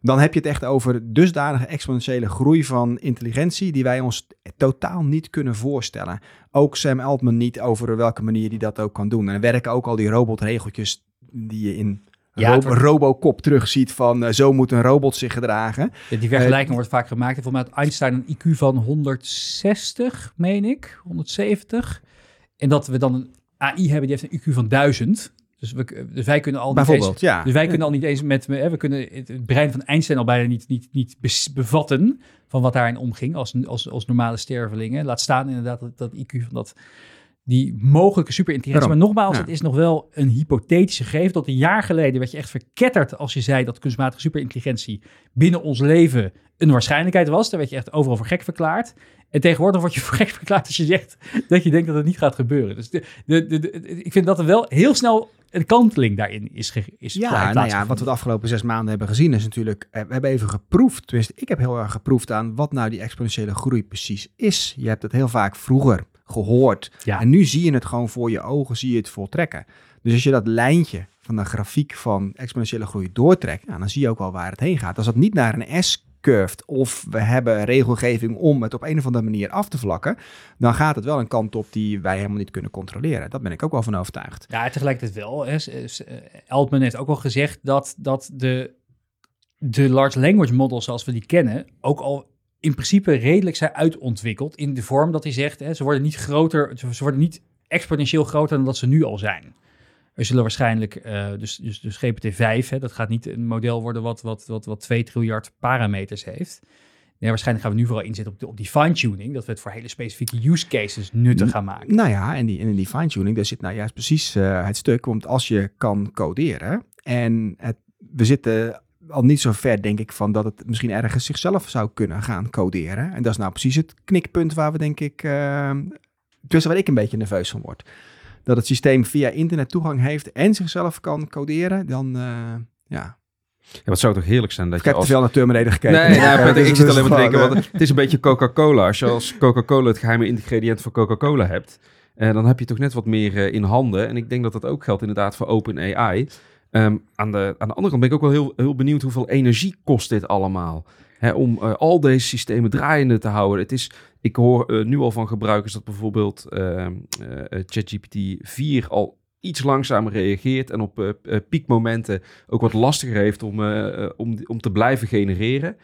Dan heb je het echt over dusdanige exponentiële groei van intelligentie die wij ons totaal niet kunnen voorstellen. Ook Sam Altman niet over welke manier die dat ook kan doen. En er werken ook al die robotregeltjes die je in ja, Ro wordt... Robocop terugziet van uh, zo moet een robot zich gedragen. Ja, die vergelijking uh, wordt vaak gemaakt. Volgens mij had Einstein een IQ van 160, meen ik, 170. En dat we dan een AI hebben die heeft een IQ van 1000. Dus, we, dus wij kunnen al niet Bijvoorbeeld, eens, ja. Dus wij kunnen al niet eens met, hè, we kunnen het brein van Einstein al bijna niet, niet, niet bevatten van wat daarin omging als, als, als normale stervelingen. Laat staan inderdaad dat, dat IQ van dat die mogelijke superintelligentie. Maar nogmaals, ja. het is nog wel een hypothetische gegeven. Tot een jaar geleden werd je echt verketterd als je zei dat kunstmatige superintelligentie binnen ons leven een waarschijnlijkheid was. Daar werd je echt overal voor gek verklaard. En tegenwoordig word je voor gek verklaard als je zegt dat je denkt dat het niet gaat gebeuren. Dus de, de, de, ik vind dat er wel heel snel een kanteling daarin is, ge, is Ja, nou ja, wat we de afgelopen zes maanden hebben gezien is natuurlijk, we hebben even geproefd. Tenminste, ik heb heel erg geproefd aan wat nou die exponentiële groei precies is. Je hebt het heel vaak vroeger gehoord. Ja. En nu zie je het gewoon voor je ogen, zie je het voltrekken. Dus als je dat lijntje van de grafiek van exponentiële groei doortrekt, nou, dan zie je ook wel waar het heen gaat. Als dat niet naar een S curved of we hebben regelgeving om het op een of andere manier af te vlakken, dan gaat het wel een kant op die wij helemaal niet kunnen controleren. Dat ben ik ook wel van overtuigd. Ja, tegelijkertijd wel. Altman heeft ook al gezegd dat, dat de, de large language models zoals we die kennen ook al in principe redelijk zijn uitontwikkeld in de vorm dat hij zegt, hè, ze worden niet groter, ze worden niet exponentieel groter dan dat ze nu al zijn. Er zullen waarschijnlijk, uh, dus, dus, dus GPT-5, hè, dat gaat niet een model worden wat, wat, wat, wat 2 triljard parameters heeft. Nee, waarschijnlijk gaan we nu vooral inzetten op, de, op die fine-tuning, dat we het voor hele specifieke use cases nuttig gaan maken. Nou ja, en die, in die fine-tuning, daar zit nou juist precies uh, het stuk, want als je kan coderen en het, we zitten al niet zo ver, denk ik, van dat het misschien ergens zichzelf zou kunnen gaan coderen. En dat is nou precies het knikpunt waar we, denk ik, uh, tussen waar ik een beetje nerveus van word. Dat het systeem via internet toegang heeft en zichzelf kan coderen, dan uh, ja. Ja, wat zou toch heerlijk zijn dat ik je als... te veel naar Terminator gekeken. Nee, nee ja, ik zit alleen maar te denken, want het is een beetje Coca-Cola. Als je als Coca-Cola het geheime ingrediënt van Coca-Cola hebt, uh, dan heb je toch net wat meer uh, in handen. En ik denk dat dat ook geldt inderdaad voor OpenAI. Um, aan, de, aan de andere kant ben ik ook wel heel, heel benieuwd hoeveel energie kost dit allemaal. Hè, om uh, al deze systemen draaiende te houden. Het is, ik hoor uh, nu al van gebruikers dat bijvoorbeeld uh, ChatGPT 4 al iets langzamer reageert en op piekmomenten ook wat lastiger heeft om, om, om te blijven genereren.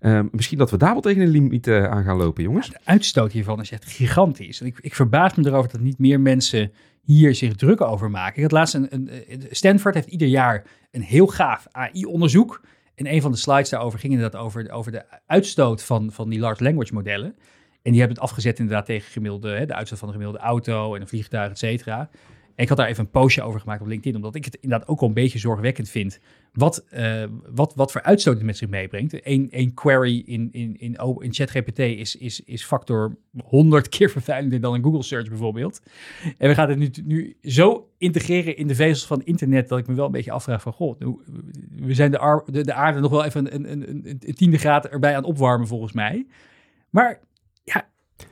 Um, misschien dat we daar wel tegen een limiet aan gaan lopen, jongens. De uitstoot hiervan is echt gigantisch. Ik, ik verbaas me erover dat niet meer mensen hier zich druk over maken. Ik had laatst een, Stanford heeft ieder jaar een heel gaaf AI-onderzoek. En een van de slides daarover ging inderdaad over, over de uitstoot van, van die large language modellen. En die hebben het afgezet inderdaad tegen gemiddelde, hè, de uitstoot van een gemiddelde auto en een vliegtuig, et cetera. Ik had daar even een postje over gemaakt op LinkedIn, omdat ik het inderdaad ook al een beetje zorgwekkend vind. Wat, uh, wat, wat voor uitstoot het met zich meebrengt. Eén één query in, in, in, in ChatGPT is, is, is factor 100 keer vervuilender dan een Google search bijvoorbeeld. En we gaan het nu, nu zo integreren in de vezels van internet dat ik me wel een beetje afvraag van, goh, we zijn de, de, de aarde nog wel even een, een, een, een tiende graad erbij aan opwarmen volgens mij. Maar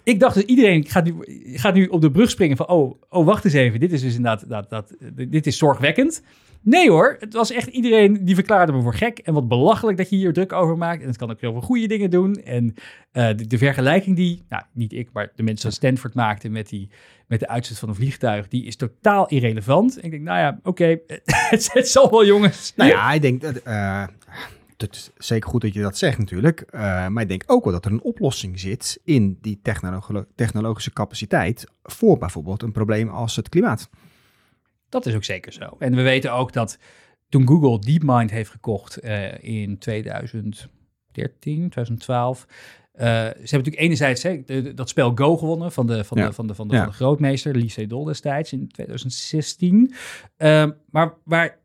ik dacht dat iedereen gaat nu, gaat nu op de brug springen van, oh, oh, wacht eens even, dit is dus inderdaad, dat, dat, dit is zorgwekkend. Nee hoor, het was echt iedereen die verklaarde me voor gek en wat belachelijk dat je hier druk over maakt. En het kan ook heel veel goede dingen doen. En uh, de, vergelijking die, nou niet ik, maar de mensen van Stanford maakten met, die, met de uitzet van een vliegtuig, die is totaal irrelevant. En ik denk, nou ja, oké, het, zal wel jongens. Nou ja, ik denk dat... Uh het is zeker goed dat je dat zegt natuurlijk. Uh, maar ik denk ook wel dat er een oplossing zit in die technolog technologische capaciteit voor bijvoorbeeld een probleem als het klimaat. Dat is ook zeker zo. En we weten ook dat toen Google DeepMind heeft gekocht uh, in 2010, 2012. Uh, ze hebben natuurlijk enerzijds hè, de, de, dat spel Go gewonnen van de, van Ja. de, van de, van de, Ja. van de grootmeester, Lee Sedol destijds in 2016. Uh, maar waar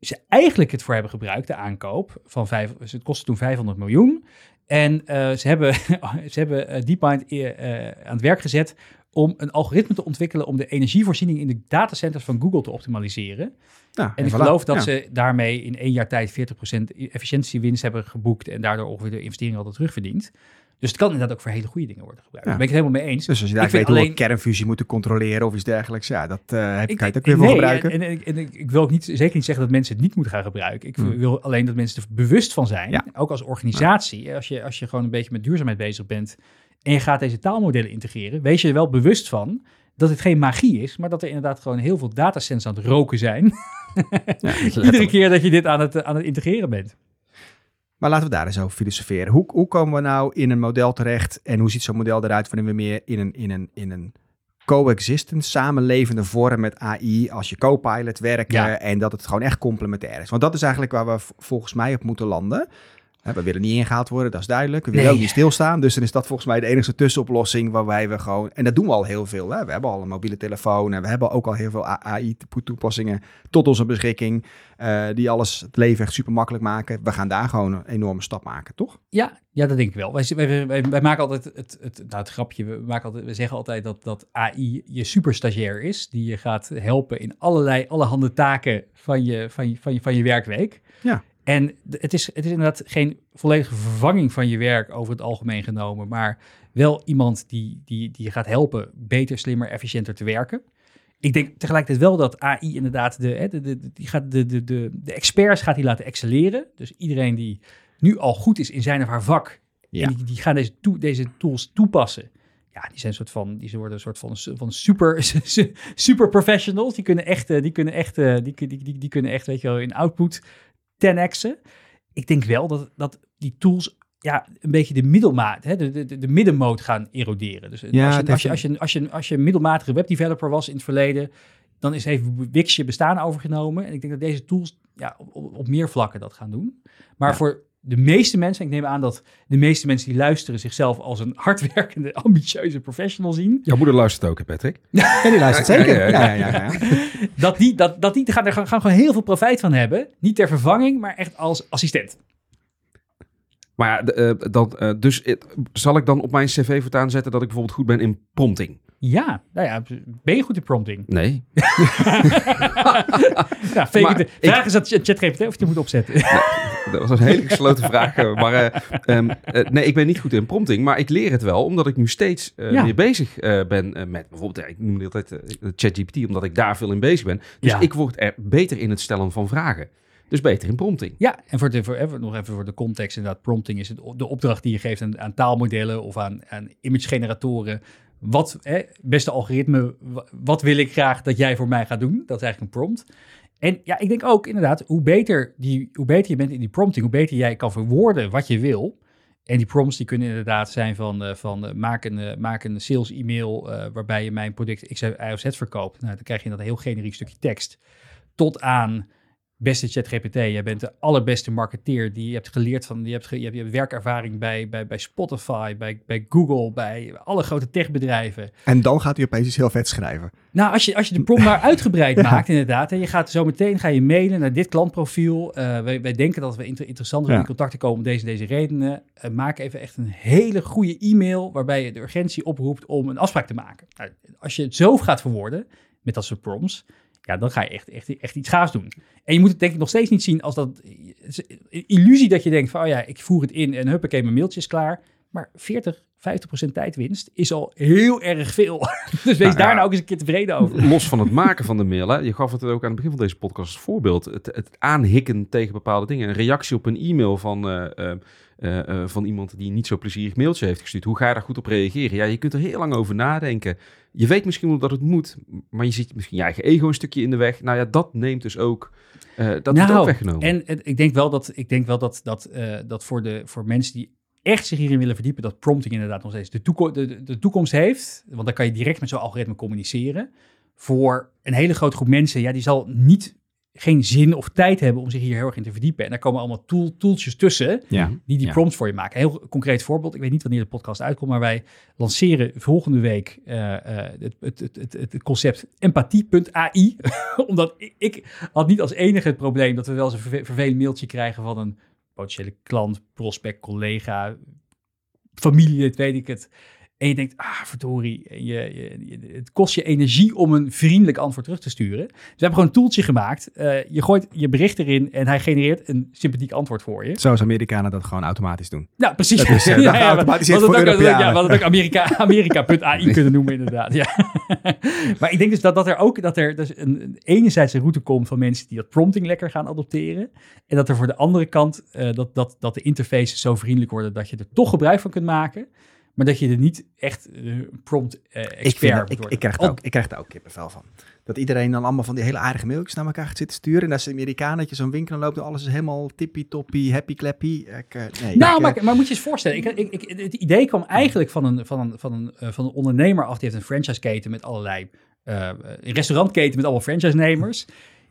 ze eigenlijk het voor hebben gebruikt, de aankoop van vijf, het kostte toen 500 miljoen. En uh, ze hebben, ze hebben uh, DeepMind uh, aan het werk gezet om een algoritme te ontwikkelen om de energievoorziening in de datacenters van Google te optimaliseren. Ja, En ik voilà. geloof dat Ja. ze daarmee in één jaar tijd 40% efficiëntiewinst hebben geboekt en daardoor ongeveer de investering hadden terugverdiend. Dus het kan inderdaad ook voor hele goede dingen worden gebruikt. Ja. Daar ben ik het helemaal mee eens. Dus als je daar weet hoe we kernfusie moeten controleren of iets dergelijks, ja, dat eh heb, Ik- kan je het ook weer voor nee, gebruiken. En, en, en ik- ik wil ook niet, zeker niet zeggen dat mensen het niet moeten gaan gebruiken. Ik Hmm. wil alleen dat mensen er bewust van zijn. Ja. Ook als organisatie. Als, je, als je gewoon een beetje met duurzaamheid bezig bent en je gaat deze taalmodellen integreren, wees je er wel bewust van dat het geen magie is, maar dat er inderdaad gewoon heel veel datacents aan het roken zijn. Iedere keer dat je dit aan het, aan het integreren bent. Maar laten we daar eens over filosoferen. Hoe, hoe komen we nou in een model terecht en hoe ziet zo'n model eruit wanneer we meer in een, in een, in een coexistent, samenlevende vorm met AI als je co-pilot werken Ja. en dat het gewoon echt complementair is. Want dat is eigenlijk waar we volgens mij op moeten landen. We willen niet ingehaald worden, dat is duidelijk. We willen Nee. ook niet stilstaan. Dus dan is dat volgens mij de enige tussenoplossing waarbij we gewoon... En dat doen we al heel veel. Hè? We hebben al een mobiele telefoon en we hebben ook al heel veel AI-toepassingen tot onze beschikking. eh, die alles het leven echt super makkelijk maken. We gaan daar gewoon een enorme stap maken, toch? Ja, ja, dat denk ik wel. Wij, wij, wij, wij maken altijd het, het, nou, het grapje. We, maken altijd, we zeggen altijd dat, dat AI je superstagiair is. Die je gaat helpen in allerlei, allerhande taken van je, van je, van je, van je werkweek. Ja. En het is, het is inderdaad geen volledige vervanging van je werk over het algemeen genomen. Maar wel iemand die, die, die je gaat helpen beter, slimmer, efficiënter te werken. Ik denk tegelijkertijd wel dat AI inderdaad de, die gaat de, de, de, de experts gaat die laten excelleren. Dus iedereen die nu al goed is in zijn of haar vak. Ja. En die, die gaan deze, deze tools toepassen. Ja, die zijn een soort van, die worden een soort van, van super, super professionals. Die kunnen echt, eh, die kunnen echt, eh, die, die, die, die kunnen echt, weet je wel, in output 10x'en. Ik denk wel dat, dat die tools ja, een beetje de middelmaat, hè, de, de, de middenmoot gaan eroderen. Dus Ja, als, je, als, je, heeft als, je, als, je, als je een middelmatige webdeveloper was in het verleden, dan is even Wix je bestaan overgenomen. En ik denk dat deze tools ja, op, op, op meer vlakken dat gaan doen. Maar Ja. voor de meeste mensen, ik neem aan dat de meeste mensen die luisteren zichzelf als een hardwerkende, ambitieuze professional zien, Jouw moeder luistert ook, hè, Patrick? En die luistert Ja, ja, zeker. ja, Ja, ja. ja, ja, ja. dat die, dat, dat die gaan, er gaan, gaan gewoon heel veel profijt van hebben. Niet ter vervanging, maar echt als assistent. Maar ja, eh, dat, eh, dus zal ik dan op mijn cv voortaan zetten dat ik bijvoorbeeld goed ben in prompting? Ja, nou ja, ben je goed in prompting? Nee. Ja, fake Maar it. Vraag eens aan ChatGPT of je moet opzetten. Dat was een hele gesloten vraag. eh, Maar eh, ehm, eh, nee, ik ben niet goed in prompting. Maar ik leer het wel, omdat ik nu steeds Ja. meer bezig ben met bijvoorbeeld, ik noem het altijd ChatGPT, omdat ik daar veel in bezig ben. Dus Ja. ik word er beter in het stellen van vragen. Dus beter in prompting. Ja, en voor de, voor, even, nog even voor de context, inderdaad, prompting is het, de opdracht die je geeft aan, aan taalmodellen of aan, aan imagegeneratoren. Wat, hè, beste algoritme, wa- wat wil ik graag dat jij voor mij gaat doen? Dat is eigenlijk een prompt. En ja, ik denk ook inderdaad, hoe beter, die, hoe beter je bent in die prompting, hoe beter jij kan verwoorden wat je wil. En die prompts die kunnen inderdaad zijn van, eh, van eh, maak, een, eh, maak een sales e-mail waarbij je mijn product X, Y of Z verkoopt. Nou, dan krijg je dat heel generiek stukje tekst. Tot aan beste ChatGPT, jij bent de allerbeste marketeer die je hebt geleerd van, je hebt, ge- je hebt, je hebt werkervaring bij, bij, bij Spotify, bij, bij Google, bij alle grote techbedrijven. En dan gaat hij opeens iets heel vet schrijven. Nou, als je, als je de prompt maar uitgebreid maakt, inderdaad. En je gaat zo meteen ga je mailen naar dit klantprofiel. Eh, wij, wij denken dat we inter, interessanter Ja. in contact te komen om deze deze redenen. Eh, maak even echt een hele goede e-mail waarbij je de urgentie oproept om een afspraak te maken. Nou, als je het zo gaat verwoorden met dat soort prompts, ja, dan ga je echt, echt, echt iets gaafs doen. En je moet het denk ik nog steeds niet zien als dat illusie dat je denkt van, oh ja, ik voer het in en huppakee, mijn mailtje is klaar. Maar 40, 50 procent tijdwinst is al heel erg veel. dus wees Nou, daar ja. nou ook eens een keer tevreden over. Los van het maken van de mail, hè, je gaf het ook aan het begin van deze podcast als voorbeeld. Het, het aanhikken tegen bepaalde dingen. Een reactie op een e-mail van, eh, eh, eh, eh, van iemand die niet zo plezierig mailtje heeft gestuurd. Hoe ga je daar goed op reageren? Ja, je kunt er heel lang over nadenken. Je weet misschien wel dat het moet, maar je ziet misschien je eigen ego een stukje in de weg. Nou ja, dat neemt dus ook, eh, dat wordt Nou, ook weggenomen. En ik denk wel dat, ik denk wel dat, dat, dat voor, de, voor mensen die echt zich hierin willen verdiepen, dat prompting inderdaad nog steeds de, toeko- de, de, de toekomst heeft. Want dan kan je direct met zo'n algoritme communiceren. Voor een hele grote groep mensen, ja, die zal niet geen zin of tijd hebben om zich hier heel erg in te verdiepen. En daar komen allemaal tool, tooltjes tussen Ja. die die Ja. prompts voor je maken. Heel concreet voorbeeld, ik weet niet wanneer de podcast uitkomt, maar wij lanceren volgende week eh, eh, het, het, het, het, concept empathie.ai. Omdat ik, ik had niet als enige het probleem dat we wel eens een verve- vervelend mailtje krijgen van een potentiële klant, prospect, collega, familielid, weet ik het. En je denkt, ah, verdorie, en je, het kost je energie om een vriendelijk antwoord terug te sturen. Dus we hebben gewoon een toeltje gemaakt. Eh, je gooit je bericht erin en hij genereert een sympathiek antwoord voor je. Zoals Amerikanen dat gewoon automatisch doen. Nou, precies. Dat is, eh, wat voor het ook- Europeanen. Ja, wat het ook Amerika, Amerika.ai kunnen noemen, inderdaad. Ja. maar ik denk dus dat, dat er ook dat er dus een, een enerzijds een route komt van mensen die dat prompting lekker gaan adopteren. En dat er voor de andere kant eh, dat, dat, dat de interfaces zo vriendelijk worden dat je er toch gebruik van kunt maken. Maar dat je er niet echt een prompt eh, expert Ik, krijg ook, ik krijg er ook kippenvel van. Dat iedereen dan allemaal van die hele aardige mailtjes naar elkaar gaat zitten sturen. En dat is de Amerikaan dat je zo'n winkel in loopt en alles is helemaal tippie-toppie, happy-clappy. Eh, nee, Nou, maar, maar moet je eens voorstellen, ik, het idee kwam eigenlijk van een, van, een, van, een, eh, van een ondernemer af. Die heeft een franchise-keten met allerlei, een restaurantketen met allemaal franchise-nemers.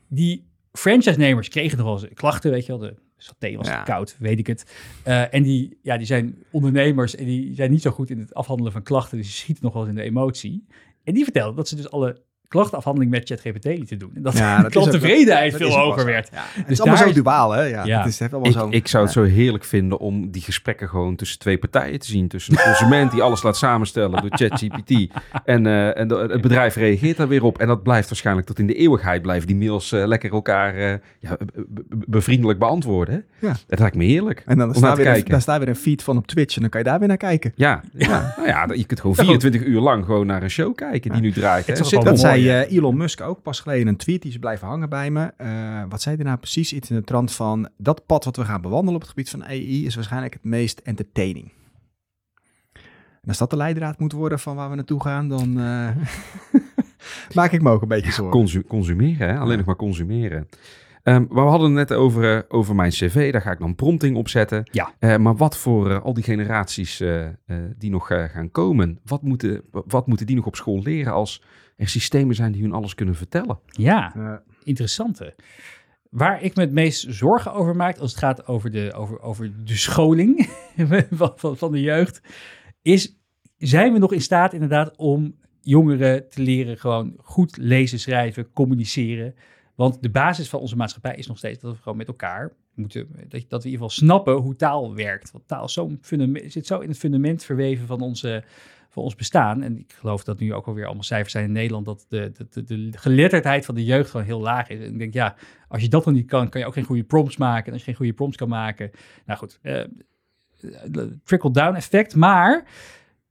Die franchise-nemers kregen nog wel eens klachten, weet je wel. De saté was Ja. koud, weet ik het. Eh, en die, ja, die zijn ondernemers en die zijn niet zo goed in het afhandelen van klachten. Dus die schieten nog wel eens in de emotie. En die vertelden dat ze dus alle klachtenafhandeling met ChatGPT lieten doen. En dat Ja, de klanttevredenheid veel hoger werd. Ja, het Dus is allemaal daar zo duaal, hè? Ja, Ja. Het is zo... Ik, zou het zo heerlijk vinden om die gesprekken gewoon tussen twee partijen te zien. Tussen een consument die alles laat samenstellen door ChatGPT. En, eh, en de- het bedrijf reageert daar weer op. En dat blijft waarschijnlijk tot in de eeuwigheid blijven die mails eh, lekker elkaar eh, ja, be- be- bevriendelijk beantwoorden. Hè? Ja. Dat lijkt me heerlijk. En dan om staat te weer, een, staat weer een feed van op Twitch en dan kan je daar weer naar kijken. Ja, ja. Nou ja, je kunt gewoon 24 uur lang gewoon naar een show kijken die nu draait. Hè? Het is Zit zei eh, Elon Musk ook pas geleden een tweet, die is blijven hangen bij me. Eh, wat zei hij nou precies? Iets in de trant van, dat pad wat we gaan bewandelen op het gebied van AI is waarschijnlijk het meest entertaining. En als dat de leidraad moet worden van waar we naartoe gaan, dan eh, maak ik me ook een beetje zorgen. Consu- consumeren, hè? alleen nog maar consumeren. Maar we hadden het net over, over mijn cv, daar ga ik dan prompting op zetten. Ja. Maar wat voor al die generaties die nog gaan komen, wat moeten, wat moeten die nog op school leren als er systemen zijn die hun alles kunnen vertellen? Ja. Eh, interessante. Waar ik me het meest zorgen over maak als het gaat over de, over, over de scholing van, van, van de jeugd, is zijn we nog in staat inderdaad om jongeren te leren gewoon goed lezen, schrijven, communiceren. Want de basis van onze maatschappij is nog steeds dat we gewoon met elkaar moeten, dat, dat we in ieder geval snappen hoe taal werkt. Want taal is zo'n fundament, zit zo in het fundament verweven van onze, van ons bestaan. En ik geloof dat nu ook alweer allemaal cijfers zijn in Nederland, dat de, de, de, de geletterdheid van de jeugd gewoon heel laag is. En ik denk, ja, als je dat dan niet kan, kan je ook geen goede prompts maken. En als je geen goede prompts kan maken, nou goed, eh, trickle-down effect. Maar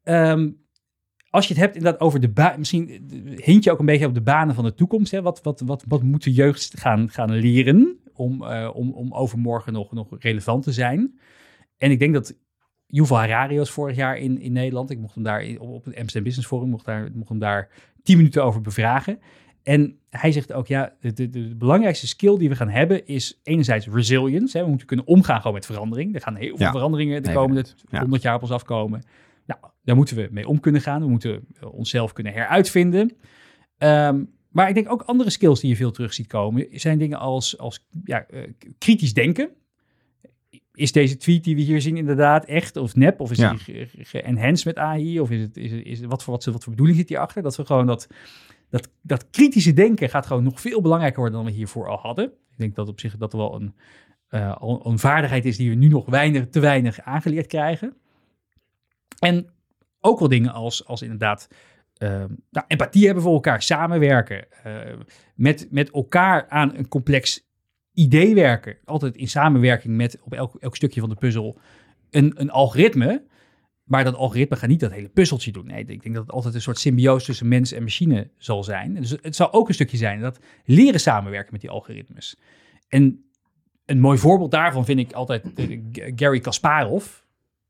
ehm, als je het hebt inderdaad over de baan, misschien eh, hint je ook een beetje op de banen van de toekomst. Hè? Wat, wat, wat, wat moet de jeugd gaan, gaan leren om, eh, om, om overmorgen nog, nog relevant te zijn? En ik denk dat Yuval Harari was vorig jaar in, in Nederland. Ik mocht hem daar op op het Amsterdam Business Forum, mocht, daar, mocht hem daar tien minuten over bevragen. En hij zegt ook, ja, de, de, de belangrijkste skill die we gaan hebben is enerzijds resilience. Hè? We moeten kunnen omgaan gewoon met verandering. Er gaan heel veel Ja. veranderingen de komende ja. 100 jaar op ons afkomen. Nou, daar moeten we mee om kunnen gaan. We moeten eh, onszelf kunnen heruitvinden. Ehm, maar ik denk ook andere skills die je veel terug ziet komen, zijn dingen als, als ja, eh, kritisch denken. Is deze tweet die we hier zien inderdaad echt of nep? Of is Ja. die ge- ge- ge-enhanced met AI? Of is het, is is wat, voor, wat, wat voor bedoeling zit hierachter? Dat we gewoon dat, dat, dat kritische denken gaat gewoon nog veel belangrijker worden dan we hiervoor al hadden. Ik denk dat op zich dat wel een, eh, al een vaardigheid is die we nu nog weinig, te weinig aangeleerd krijgen. En ook wel dingen als, als inderdaad ehm, nou, empathie hebben voor elkaar, samenwerken, eh, met, met elkaar aan een complex idee werken. Altijd in samenwerking met op elk, elk stukje van de puzzel een, een algoritme. Maar dat algoritme gaat niet dat hele puzzeltje doen. Nee, ik denk dat het altijd een soort symbiose tussen mens en machine zal zijn. Dus het zal ook een stukje zijn dat leren samenwerken met die algoritmes. En een mooi voorbeeld daarvan vind ik altijd Gary Kasparov.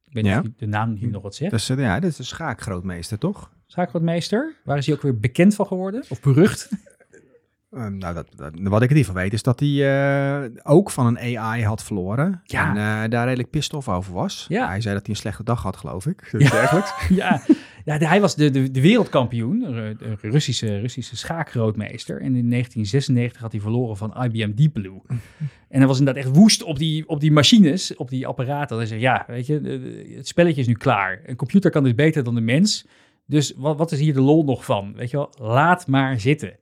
Ik weet niet Ja. of de naam hier nog wat zegt. dat, is, eh, ja, dat is de schaakgrootmeester, toch? Schaakgrootmeester. Waar is hij ook weer bekend van geworden? Of berucht? Ehm, nou, dat, dat- wat ik in ieder geval weet is dat hij eh, ook van een AI had verloren. Ja. En eh, daar redelijk pissed off over was. Ja. Hij zei dat hij een slechte dag had, geloof ik. Ja. dergelijks. ja, Ja, hij was de, de, de wereldkampioen, een Russische, Russische schaakgrootmeester. En in 1996 had hij verloren van IBM Deep Blue. En hij was inderdaad echt woest op die, op die machines, op die apparaten. Hij zei, ja, weet je, het spelletje is nu klaar. Een computer kan dus beter dan de mens. Dus wat, wat is hier de lol nog van? Weet je wel, laat maar zitten.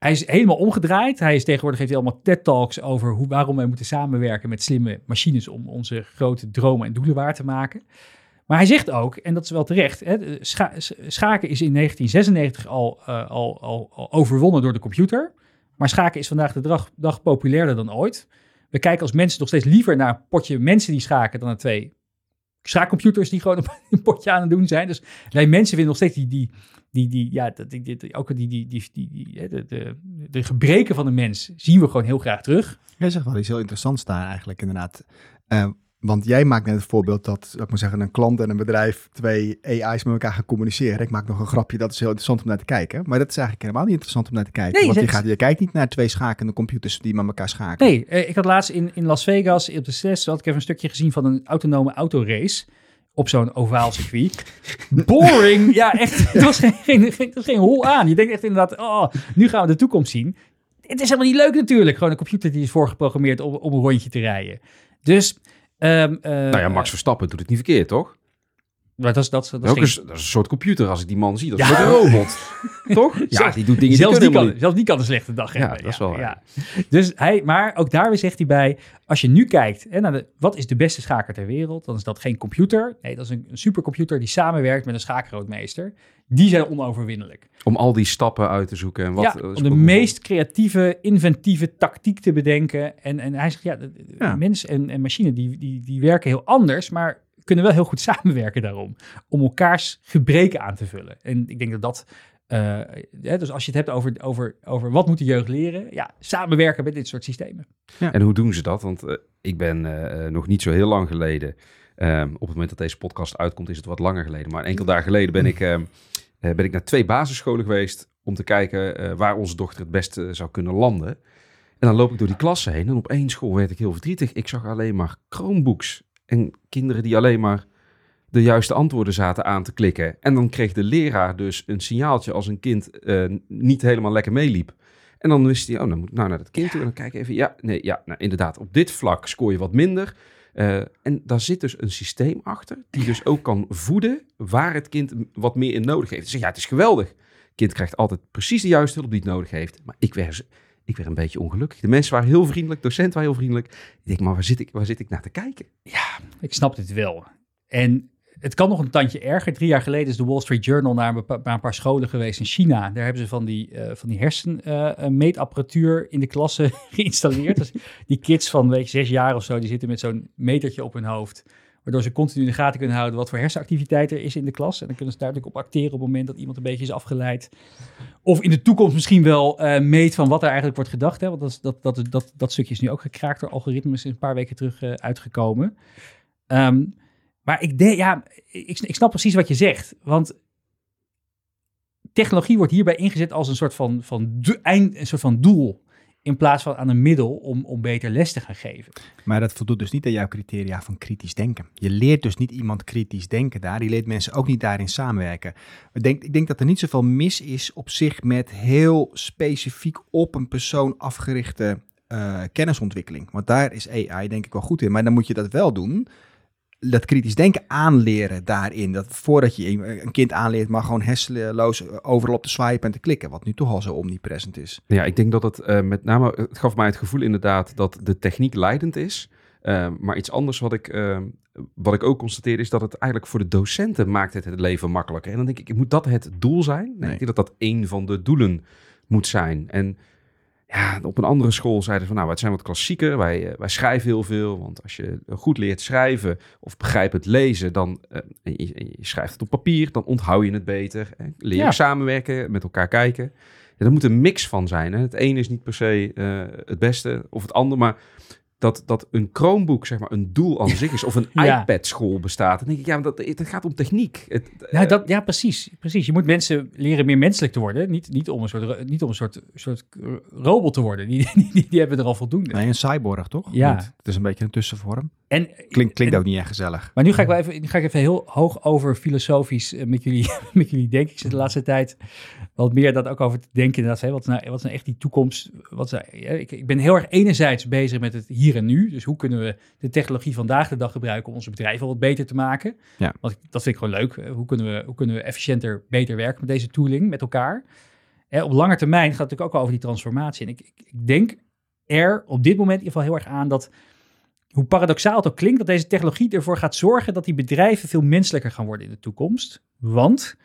Hij is helemaal omgedraaid. Hij is tegenwoordig heeft hij allemaal TED-talks over hoe, waarom wij moeten samenwerken met slimme machines om onze grote dromen en doelen waar te maken. Maar hij zegt ook, en dat is wel terecht, hè, schaken is in 1996 al, uh, al, al, al, overwonnen door de computer. Maar schaken is vandaag de dag, dag populairder dan ooit. We kijken als mensen nog steeds liever naar een potje mensen die schaken dan naar twee schaakcomputers die gewoon een potje aan het doen zijn. Dus wij mensen vinden nog steeds die, die, die, die ja, die, die, ook die, die, die, die, de, de, de gebreken van de mens zien we gewoon heel graag terug. Jij zegt wel iets heel interessants daar eigenlijk inderdaad. Uh, want jij maakt net het voorbeeld dat, ik maar zeggen, een klant en een bedrijf twee AI's met elkaar gaan communiceren. Ik maak nog een grapje, dat is heel interessant om naar te kijken. Maar dat is eigenlijk helemaal niet interessant om naar te kijken. want je, gaat, je kijkt niet naar twee schakende computers die met elkaar schaken. Nee, eh, ik had laatst in, in Las Vegas op de 6 had ik even een stukje gezien van een autonome autorace op zo'n ovaal circuit. Boring! ja, echt. Het was geen, geen, het was geen hol aan. Je denkt echt inderdaad, oh, nu gaan we de toekomst zien. Het is helemaal niet leuk natuurlijk. Gewoon een computer die is voorgeprogrammeerd om, om een rondje te rijden. Dus Um, nou ja, Max Verstappen doet het niet verkeerd, toch? Maar dat is, dat, dat, is een, dat is een soort computer als ik die man zie. Dat is een robot. Toch? Ja, die doet dingen zelfs die, kan, Zelfs die kan een slechte dag hebben. Ja, dat is wel ja. Dus hij, maar ook daar weer zegt hij bij, als je nu kijkt hè, naar de, wat is de beste schaker ter wereld, dan is dat geen computer. Nee, dat is een, een supercomputer die samenwerkt met een schaakgrootmeester. Die zijn onoverwinnelijk. Om al die stappen uit te zoeken. En wat, ja, om de meest creatieve, inventieve tactiek te bedenken. En, en hij zegt, ja, ja. mens en, en machine die, die, die werken heel anders, maar kunnen wel heel goed samenwerken daarom. Om elkaars gebreken aan te vullen. En ik denk dat dat. Uh, dus als je het hebt over, over, over wat moet de jeugd leren, ja, samenwerken met dit soort systemen. Ja. En hoe doen ze dat? Want uh, ik ben uh, nog niet zo heel lang geleden, um, op het moment dat deze podcast uitkomt, is het wat langer geleden, maar een enkel dagen geleden ben ik, um, ben ik naar twee basisscholen geweest om te kijken waar onze dochter het beste zou kunnen landen. En dan loop ik door die klassen heen en op één school werd ik heel verdrietig. Ik zag alleen maar Chromebooks en kinderen die alleen maar de juiste antwoorden zaten aan te klikken. En dan kreeg de leraar dus een signaaltje als een kind uh, niet helemaal lekker meeliep. En dan wist hij, oh, dan moet ik nou naar dat kind toe en dan kijk even. Ja, nee, ja, nou, inderdaad, op dit vlak scoor je wat minder. Uh, en daar zit dus een systeem achter, die dus ook kan voeden waar het kind wat meer in nodig heeft. Dus ja, het is geweldig. Het kind krijgt altijd precies de juiste hulp die het nodig heeft. Maar ik werd ik werd een beetje ongelukkig. De mensen waren heel vriendelijk, docenten waren heel vriendelijk. Ik denk, maar waar zit ik, waar zit ik naar te kijken? Ja, ik snap dit wel. En het kan nog een tandje erger. Drie jaar geleden is de Wall Street Journal naar een, paar, een paar scholen geweest in China. Daar hebben ze van die, uh, van die hersenmeetapparatuur uh, in de klasse geïnstalleerd. dus die kids van weet je, zes jaar of zo, die zitten met zo'n metertje op hun hoofd. Waardoor ze continu in de gaten kunnen houden wat voor hersenactiviteit er is in de klas. En dan kunnen ze duidelijk op acteren op het moment dat iemand een beetje is afgeleid. Of in de toekomst misschien wel uh, meet van wat er eigenlijk wordt gedacht. Hè? Want dat, dat, dat, dat, dat stukje is nu ook gekraakt door algoritmes een paar weken terug uh, uitgekomen. Um, maar ik, denk, ja, ik, ik snap precies wat je zegt. Want technologie wordt hierbij ingezet als een soort van, van, eind, een soort van doel in plaats van aan een middel om, om beter les te gaan geven. Maar dat voldoet dus niet aan jouw criteria van kritisch denken. Je leert dus niet iemand kritisch denken daar. Je leert mensen ook niet daarin samenwerken. Ik denk, ik denk dat er niet zoveel mis is op zich met heel specifiek op een persoon afgerichte uh, kennisontwikkeling. Want daar is AI denk ik wel goed in. Maar dan moet je dat wel doen dat kritisch denken aanleren daarin. Dat voordat je een kind aanleert, maar gewoon hersenloos overal op te swipen en te klikken. Wat nu toch al zo omnipresent is. Ja, ik denk dat het uh, met name, het gaf mij het gevoel inderdaad dat de techniek leidend is. Uh, maar iets anders wat ik, uh, wat ik ook constateer is dat het eigenlijk voor de docenten maakt het het leven makkelijker. En dan denk ik, moet dat het doel zijn? Nee, Ik denk dat dat een van de doelen moet zijn. En ja, op een andere school zeiden van, nou, het zijn wat klassieker. Wij, uh, wij schrijven heel veel, want als je goed leert schrijven of begrijpend lezen, dan uh, en je, en je, schrijft het op papier, dan onthoud je het beter. Hè? Leer je ja. samenwerken, met elkaar kijken. Ja, er moet een mix van zijn. Hè? Het ene is niet per se uh, het beste of het andere, maar dat, dat een Chromebook zeg maar een doel aan zich is of een ja. iPad-school bestaat. Dan denk ik, ja, dat, het gaat om techniek. Het, nou, dat, ja, precies, precies. Je moet mensen leren meer menselijk te worden. Niet, niet om een soort, niet om een soort, soort robot te worden. Die, die, die, die hebben er al voldoende. Nee, een cyborg, toch? Ja. Want het is een beetje een tussenvorm. En, Klinkt, klinkt en- ook niet echt gezellig. Maar nu ga ik wel even, nu ga ik even heel hoog over filosofisch eh, met jullie, met jullie denken. Ik zit de laatste tijd wat meer dat ook over te denken. Inderdaad, hè, wat, is nou, wat is nou echt die toekomst? Wat nou- ik, ik ben heel erg enerzijds bezig met het hier en nu. Dus hoe kunnen we de technologie vandaag de dag gebruiken om onze bedrijven wat beter te maken? Ja. Want dat vind ik gewoon leuk. Eh, Hoe kunnen, we, hoe kunnen we efficiënter, beter werken met deze tooling, met elkaar? Hè, op lange termijn gaat het natuurlijk ook over die transformatie. En ik, ik, ik denk er op dit moment in ieder geval heel erg aan dat hoe paradoxaal het ook klinkt, dat deze technologie ervoor gaat zorgen dat die bedrijven veel menselijker gaan worden in de toekomst. Want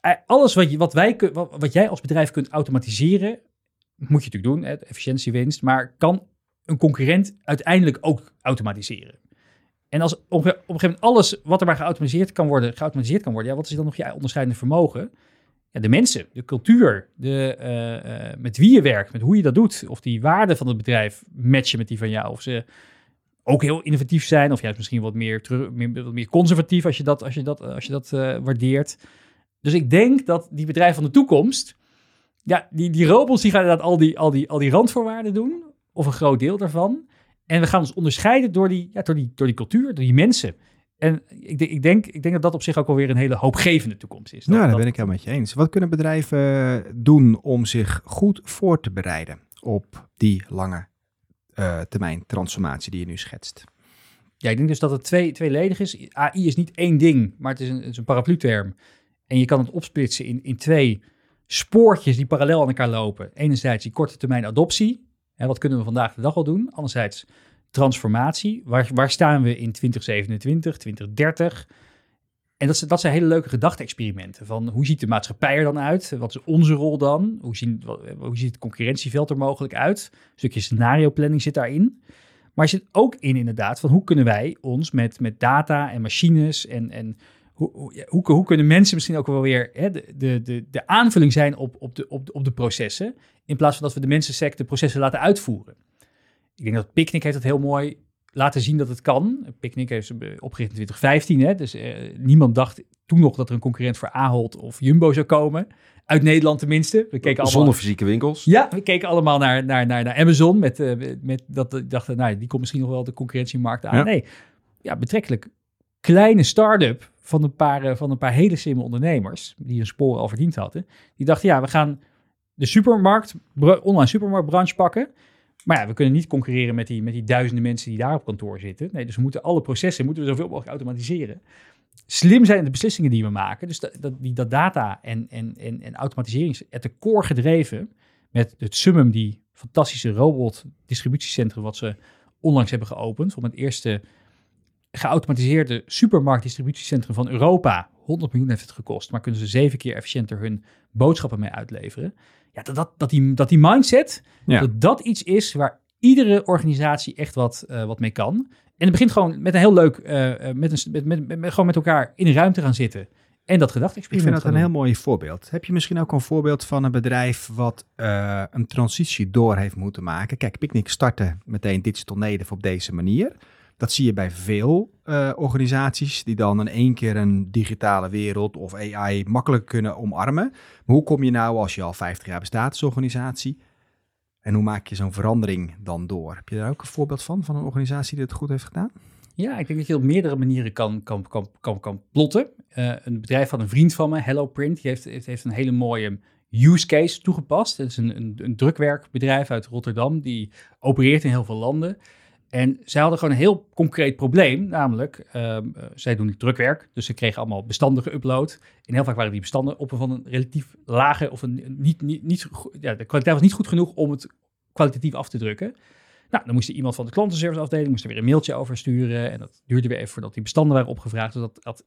eh, alles wat, je, wat, wij, wat, wat jij als bedrijf kunt automatiseren, moet je natuurlijk doen, hè, efficiëntiewinst, maar kan een concurrent uiteindelijk ook automatiseren. En als op, op een gegeven moment alles wat er maar geautomatiseerd kan worden, geautomatiseerd kan worden, ja, wat is dan nog je onderscheidende vermogen? De mensen, de cultuur, de, eh, eh, met wie je werkt, met hoe je dat doet. Of die waarden van het bedrijf matchen met die van jou. Of ze ook heel innovatief zijn, of juist misschien wat meer, terug, meer, wat meer conservatief als je dat, als je dat, als je dat eh, waardeert. Dus ik denk dat die bedrijven van de toekomst, ja, die, die robots die gaan inderdaad al die, al, die, al die randvoorwaarden doen, of een groot deel daarvan. En we gaan ons onderscheiden door die, ja, door die, door die cultuur, door die mensen. En ik, denk- ik, denk, ik denk dat dat op zich ook alweer een hele hoopgevende toekomst is. Dat- Nou, daar dat- ben ik helemaal met je eens. Wat kunnen bedrijven doen om zich goed voor te bereiden op die lange eh, termijn transformatie die je nu schetst? Ja, ik denk dus dat het twee, tweeledig is. AI is niet één ding, maar het is een, het is een paraplu-term. En je kan het opsplitsen in, in twee spoortjes die parallel aan elkaar lopen. Enerzijds die korte termijn adoptie. Hè, wat kunnen we vandaag de dag al doen? Anderzijds transformatie. Waar, waar staan we in 2027, 2030? En dat, zijn- dat zijn hele leuke gedachte-experimenten. Van hoe ziet de maatschappij er dan uit? Wat is onze rol dan? Hoe, zien, hoe ziet het concurrentieveld er mogelijk uit? Een stukje scenario planning zit daarin. Maar er zit ook in inderdaad van hoe kunnen wij ons met, met data en machines en, en hoe, hoe, hoe, hoe kunnen mensen misschien ook wel weer hè, de, de, de, aanvulling zijn op, op, de, op, de, op de processen, in plaats van dat we de mensensec de processen laten uitvoeren. Ik denk dat Picnic heeft het heel mooi laten zien dat het kan. Picnic heeft ze opgericht in 2015, hè, dus eh, niemand dacht toen nog dat er een concurrent voor Ahold of Jumbo zou komen. Uit Nederland tenminste. We keken allemaal... Zonder fysieke winkels. Ja, we keken allemaal naar, naar, naar, naar Amazon. Met, eh, met dat we dachten, nou, die komt misschien nog wel de concurrentiemarkt aan. Ja. Nee, ja, betrekkelijk kleine start-up van een, paar, eh, van een paar hele slimme ondernemers. Die hun sporen al verdiend hadden. Die dachten, ja, we gaan de supermarkt, online supermarktbranche pakken. Maar ja, we kunnen niet concurreren met die, met die duizenden mensen die daar op kantoor zitten. Nee, dus we moeten alle processen moeten we zoveel mogelijk automatiseren. Slim zijn de beslissingen die we maken. Dus dat, dat, die, dat data en, en, en, en automatisering is at de core gedreven met het Summum, die fantastische robot-distributiecentrum wat ze onlangs hebben geopend. Om het eerste geautomatiseerde supermarktdistributiecentrum van Europa. 100 miljoen heeft het gekost, maar kunnen ze zeven keer efficiënter hun boodschappen mee uitleveren. Ja, dat, dat, dat, die, dat die mindset, Ja. dat dat iets is waar iedere organisatie echt wat, eh, wat mee kan. En het begint gewoon met een heel leuk, eh, eh, met een, met, met, met, met- gewoon met elkaar in een ruimte gaan zitten. En dat Ik gedachte-experiment vind dat een heel mooi voorbeeld. Heb je misschien ook een voorbeeld van een bedrijf wat een transitie door heeft moeten maken? Kijk, Picnic startte meteen Digital Native op deze manier. Dat zie je bij veel eh, organisaties die dan in één keer een digitale wereld of AI makkelijk kunnen omarmen. Maar hoe kom je nou als je al 50 jaar bestaat als organisatie? En hoe maak je zo'n verandering dan door? Heb je daar ook een voorbeeld van, van een organisatie die het goed heeft gedaan? Ja, ik denk dat je op meerdere manieren kan, kan, kan, kan, kan plotten. Eh, een bedrijf van een vriend van me, Hello Print, die heeft, heeft, heeft een hele mooie use case toegepast. Het is een, een, een drukwerkbedrijf uit Rotterdam, die opereert in heel veel landen. En zij hadden gewoon een heel concreet probleem, namelijk, ehm, eh, zij doen drukwerk, dus ze kregen allemaal bestanden geüpload. En heel vaak waren die bestanden op een van een relatief lage, of een niet, niet, niet, ja, de kwaliteit was niet goed genoeg om het kwalitatief af te drukken. Nou, dan moest er iemand van de klantenserviceafdeling moest er weer een mailtje over sturen. En dat duurde weer even voordat die bestanden waren opgevraagd. Dus dat had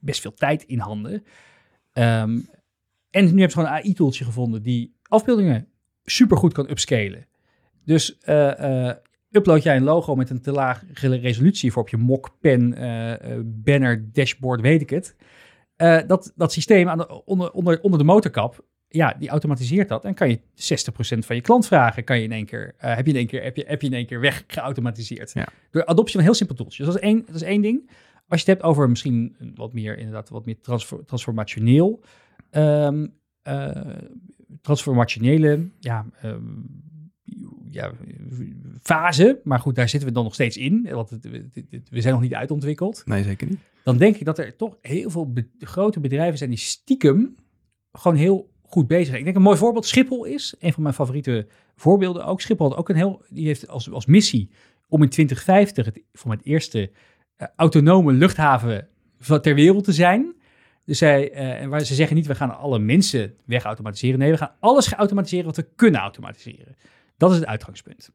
best veel tijd in handen. Ehm, en nu hebben ze gewoon een AI-tooltje gevonden die afbeeldingen supergoed kan upscalen. Dus eh, eh, upload jij een logo met een te lage resolutie voor op je mock, pen, eh, eh, banner, dashboard, weet ik het. Eh, dat, dat systeem aan de, onder, onder, onder de motorkap, ja, die automatiseert dat. En kan je 60% van je klantvragen kan je in één keer, heb, je in één keer, heb, je, heb je in één keer weggeautomatiseerd. Ja. Door adoptie van heel simpel tooltje. Dus dat is één, dat is één ding. Als je het hebt over misschien wat meer, inderdaad, wat meer transfor- transformationeel. ehm, eh, transformationele, ja, ehm, ja, fase. Maar goed, daar zitten we dan nog steeds in. Want het- het- het- we zijn nog niet uitontwikkeld. Nee, zeker niet. Dan denk ik dat er toch heel veel be- grote bedrijven zijn die stiekem gewoon heel goed bezig zijn. Ik denk een mooi voorbeeld Schiphol is. Een van mijn favoriete voorbeelden ook. Schiphol had ook een heel, die heeft als, als missie om in 2050 het, voor het eerste eh, autonome luchthaven ter wereld te zijn. Dus zij, eh, en waar ze zeggen niet, we gaan alle mensen wegautomatiseren. Nee, we gaan alles geautomatiseren wat we kunnen automatiseren. Dat is het uitgangspunt.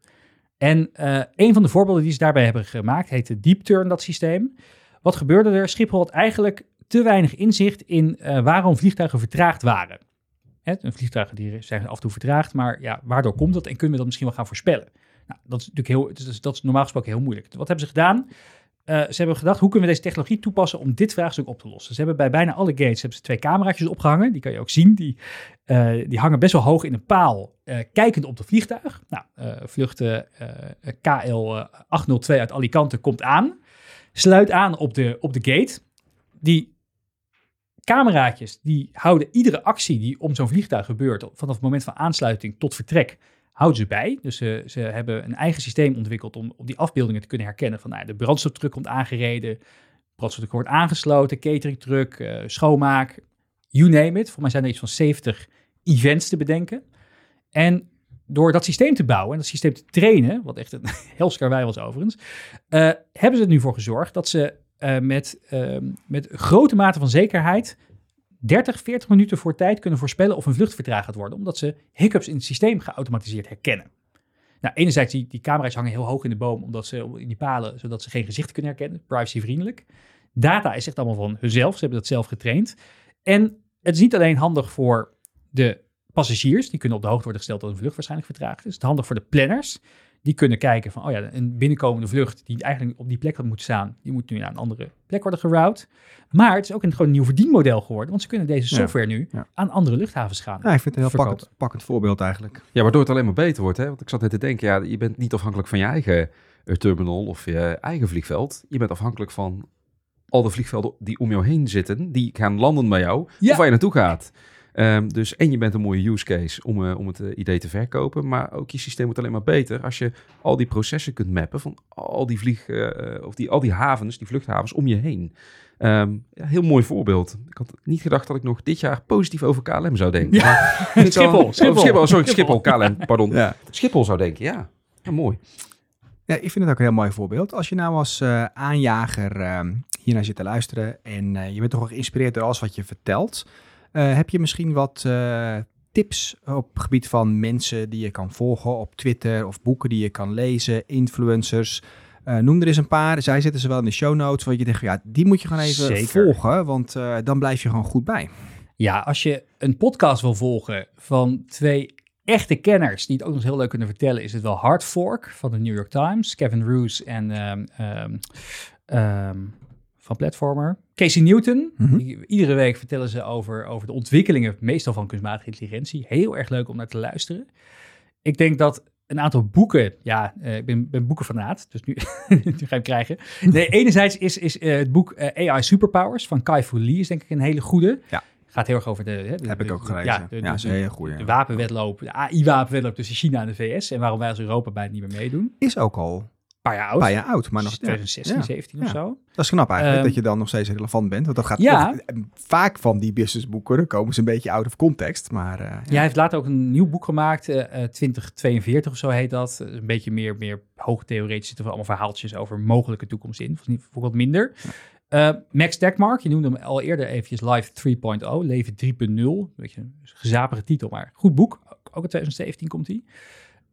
En eh, een van de voorbeelden die ze daarbij hebben gemaakt, heet de Deep Turn, dat systeem. Wat gebeurde er? Schiphol had eigenlijk te weinig inzicht in eh, waarom vliegtuigen vertraagd waren. Een vliegtuigen die zijn af en toe vertraagd, maar ja, waardoor komt dat en kunnen we dat misschien wel gaan voorspellen? Nou, dat is natuurlijk heel, is, dat is normaal gesproken heel moeilijk. Wat hebben ze gedaan? Eh, ze hebben gedacht, hoe kunnen we deze technologie toepassen om dit vraagstuk op te lossen? Ze hebben bij bijna alle gates hebben ze twee cameraatjes opgehangen. Die kan je ook zien. Die, eh, die hangen best wel hoog in een paal, eh, kijkend op de vliegtuig. Nou, eh vlucht eh, eh, KL eh, 802 uit Alicante komt aan. Sluit aan op de, op de gate. Die cameraatjes die houden iedere actie die om zo'n vliegtuig gebeurt, vanaf het moment van aansluiting tot vertrek, houden ze bij. Dus ze, ze hebben een eigen systeem ontwikkeld om op die afbeeldingen te kunnen herkennen van nou, de brandstoftruck komt aangereden, brandstoftruck wordt aangesloten, cateringtruck, eh, schoonmaak, you name it. Voor mij zijn er iets van 70 events te bedenken. En door dat systeem te bouwen en dat systeem te trainen, wat echt een helskarwei was overigens, eh, hebben ze er nu voor gezorgd dat ze eh, met, ehm, met grote mate van zekerheid 30, 40 minuten voor tijd kunnen voorspellen of een vlucht vertraagd gaat worden, omdat ze hiccups in het systeem geautomatiseerd herkennen. Nou, enerzijds, die, die camera's hangen heel hoog in de boom, omdat ze in die palen, zodat ze geen gezichten kunnen herkennen, privacyvriendelijk. Data is echt allemaal van hunzelf, ze hebben dat zelf getraind. En het is niet alleen handig voor de passagiers, die kunnen op de hoogte worden gesteld dat een vlucht waarschijnlijk vertraagd is. Het is handig voor de planners, die kunnen kijken van, oh ja, een binnenkomende vlucht die eigenlijk op die plek had moeten staan, die moet nu naar een andere plek worden geroute. Maar het is ook een gewoon een nieuw verdienmodel geworden, want ze kunnen deze Ja, software nu ja. aan andere luchthavens gaan. Ja, ik vind het een heel pakkend, pakkend voorbeeld eigenlijk. Ja, waardoor het alleen maar beter wordt. Hè? Want ik zat net te denken, ja, je bent niet afhankelijk van je eigen eh, terminal of je eigen vliegveld. Je bent afhankelijk van al de vliegvelden die om jou heen zitten, die gaan landen bij jou, Ja. of waar je naartoe gaat. Ehm, dus en je bent een mooie use case om, eh, om het eh, idee te verkopen, maar ook je systeem wordt alleen maar beter als je al die processen kunt mappen van al die vlieg, eh, of die, al die havens, die vluchthavens om je heen. Ehm, ja, heel mooi voorbeeld. Ik had niet gedacht dat ik nog dit jaar positief over KLM zou denken. Ja. Maar Schiphol, oh, Schiphol. Schiphol, sorry, Schiphol, KLM, pardon. Ja. Schiphol zou denken, ja. ja mooi. Ja, ik vind het ook een heel mooi voorbeeld. Als je nou als aanjager ehm hiernaar zit te luisteren en je bent toch wel geïnspireerd door alles wat je vertelt, heb je misschien wat eh, tips op het gebied van mensen die je kan volgen op Twitter of boeken die je kan lezen, influencers? Eh, noem er eens een paar. Zij zitten ze wel in de show notes, waar je denkt, ja, die moet je gewoon even Zeker. volgen, want eh, dan blijf je gewoon goed bij. Ja, als je een podcast wil volgen van twee echte kenners die het ook nog eens heel leuk kunnen vertellen, is het wel Hard Fork van de New York Times, Kevin Roos en ehm, ehm, ehm, van Platformer. Casey Newton, Mhm. die, iedere week vertellen ze over, over de ontwikkelingen, meestal van kunstmatige intelligentie. Heel erg leuk om naar te luisteren. Ik denk dat een aantal boeken, ja, eh, ik ben, ben boekenfanaat, dus nu, nu ga hem krijgen. Nee, enerzijds is, is eh, het boek eh, AI Superpowers van Kai Fu Lee, is denk ik een hele goede. Ja. Gaat heel erg over de... Hè, de- Heb ik de- ook gelezen. Ja, Ja, de, hele goeie. de wapenwedloop, de AI-wapenwedloop tussen China en de VS. En waarom wij als Europa bij het niet meer meedoen. Is ook al paar jaar een oud. paar jaar oud, maar nog... ja. 2016, Ja. 17 Ja. of zo. Dat is knap eigenlijk, Ehm, dat je dan nog steeds relevant bent. Want dat gaat Ja. of- eh, vaak van die businessboeken, komen ze een beetje out of context. Maar eh, Ja, hij heeft later ook een nieuw boek gemaakt, eh, eh, 2042 of zo heet dat. Eh, Een beetje meer, meer hoogtheoretisch zitten allemaal verhaaltjes over mogelijke toekomst in. Of niet, voor wat minder. Eh, Max Tegmark, je noemde hem al eerder eventjes Live 3.0, Leven 3.0. Beetje een gezapige titel, maar goed boek. Ook ook in 2017 komt hij.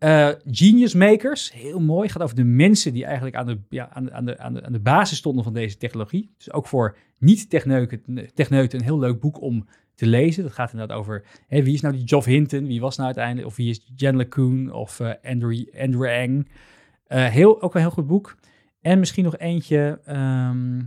Eh, Genius Makers, heel mooi. Gaat over de mensen die eigenlijk aan de, ja, aan, aan, de, aan, de, aan de basis stonden van deze technologie. Dus ook voor niet-techneuten techneuten een heel leuk boek om te lezen. Dat gaat inderdaad over hè, wie is nou die Geoff Hinton, wie was nou uiteindelijk, of wie is Jen LeCun of eh, Andrew, Andrew Ng. Eh, heel, ook een heel goed boek. En misschien nog eentje. ehm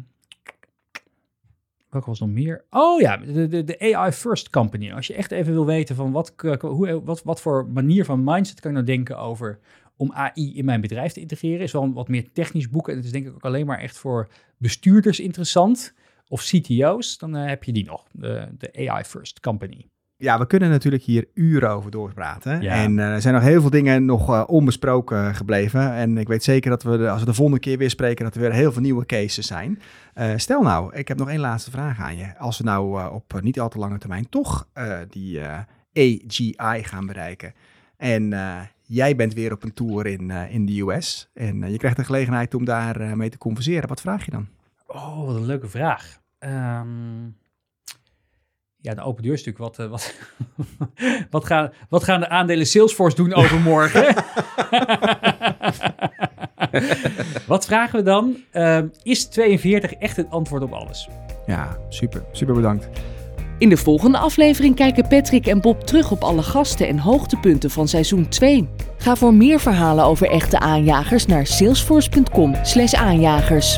welke was nog meer? Oh ja, de, de, de AI First Company. Als je echt even wil weten van wat, hoe, wat, wat voor manier van mindset kan ik nou denken over om AI in mijn bedrijf te integreren, is wel een wat meer technisch boek. En het is denk ik ook alleen maar echt voor bestuurders interessant of CTO's. Dan eh, heb je die nog, de, de AI First Company. Ja, we kunnen natuurlijk hier uren over doorpraten. Ja. En eh, er zijn nog heel veel dingen nog eh, onbesproken gebleven. En ik weet zeker dat we, de- als we de volgende keer weer spreken, dat er weer heel veel nieuwe cases zijn. Eh, stel nou, ik heb nog één laatste vraag aan je. Als we nou op niet al te lange termijn toch die AGI gaan bereiken. En jij bent weer op een tour in, in de US. En je krijgt de gelegenheid om daar mee te converseren. Wat vraag je dan? Oh, wat een leuke vraag. Ehm, ja, de open deur is natuurlijk wat... eh, wat, wat, gaan, wat gaan de aandelen Salesforce doen overmorgen? wat vragen we dan? Ehm, is 42 echt het antwoord op alles? Ja, super. Super bedankt. In de volgende aflevering kijken Patrick en Bob terug op alle gasten en hoogtepunten van seizoen 2. Ga voor meer verhalen over echte aanjagers naar salesforce.com/aanjagers.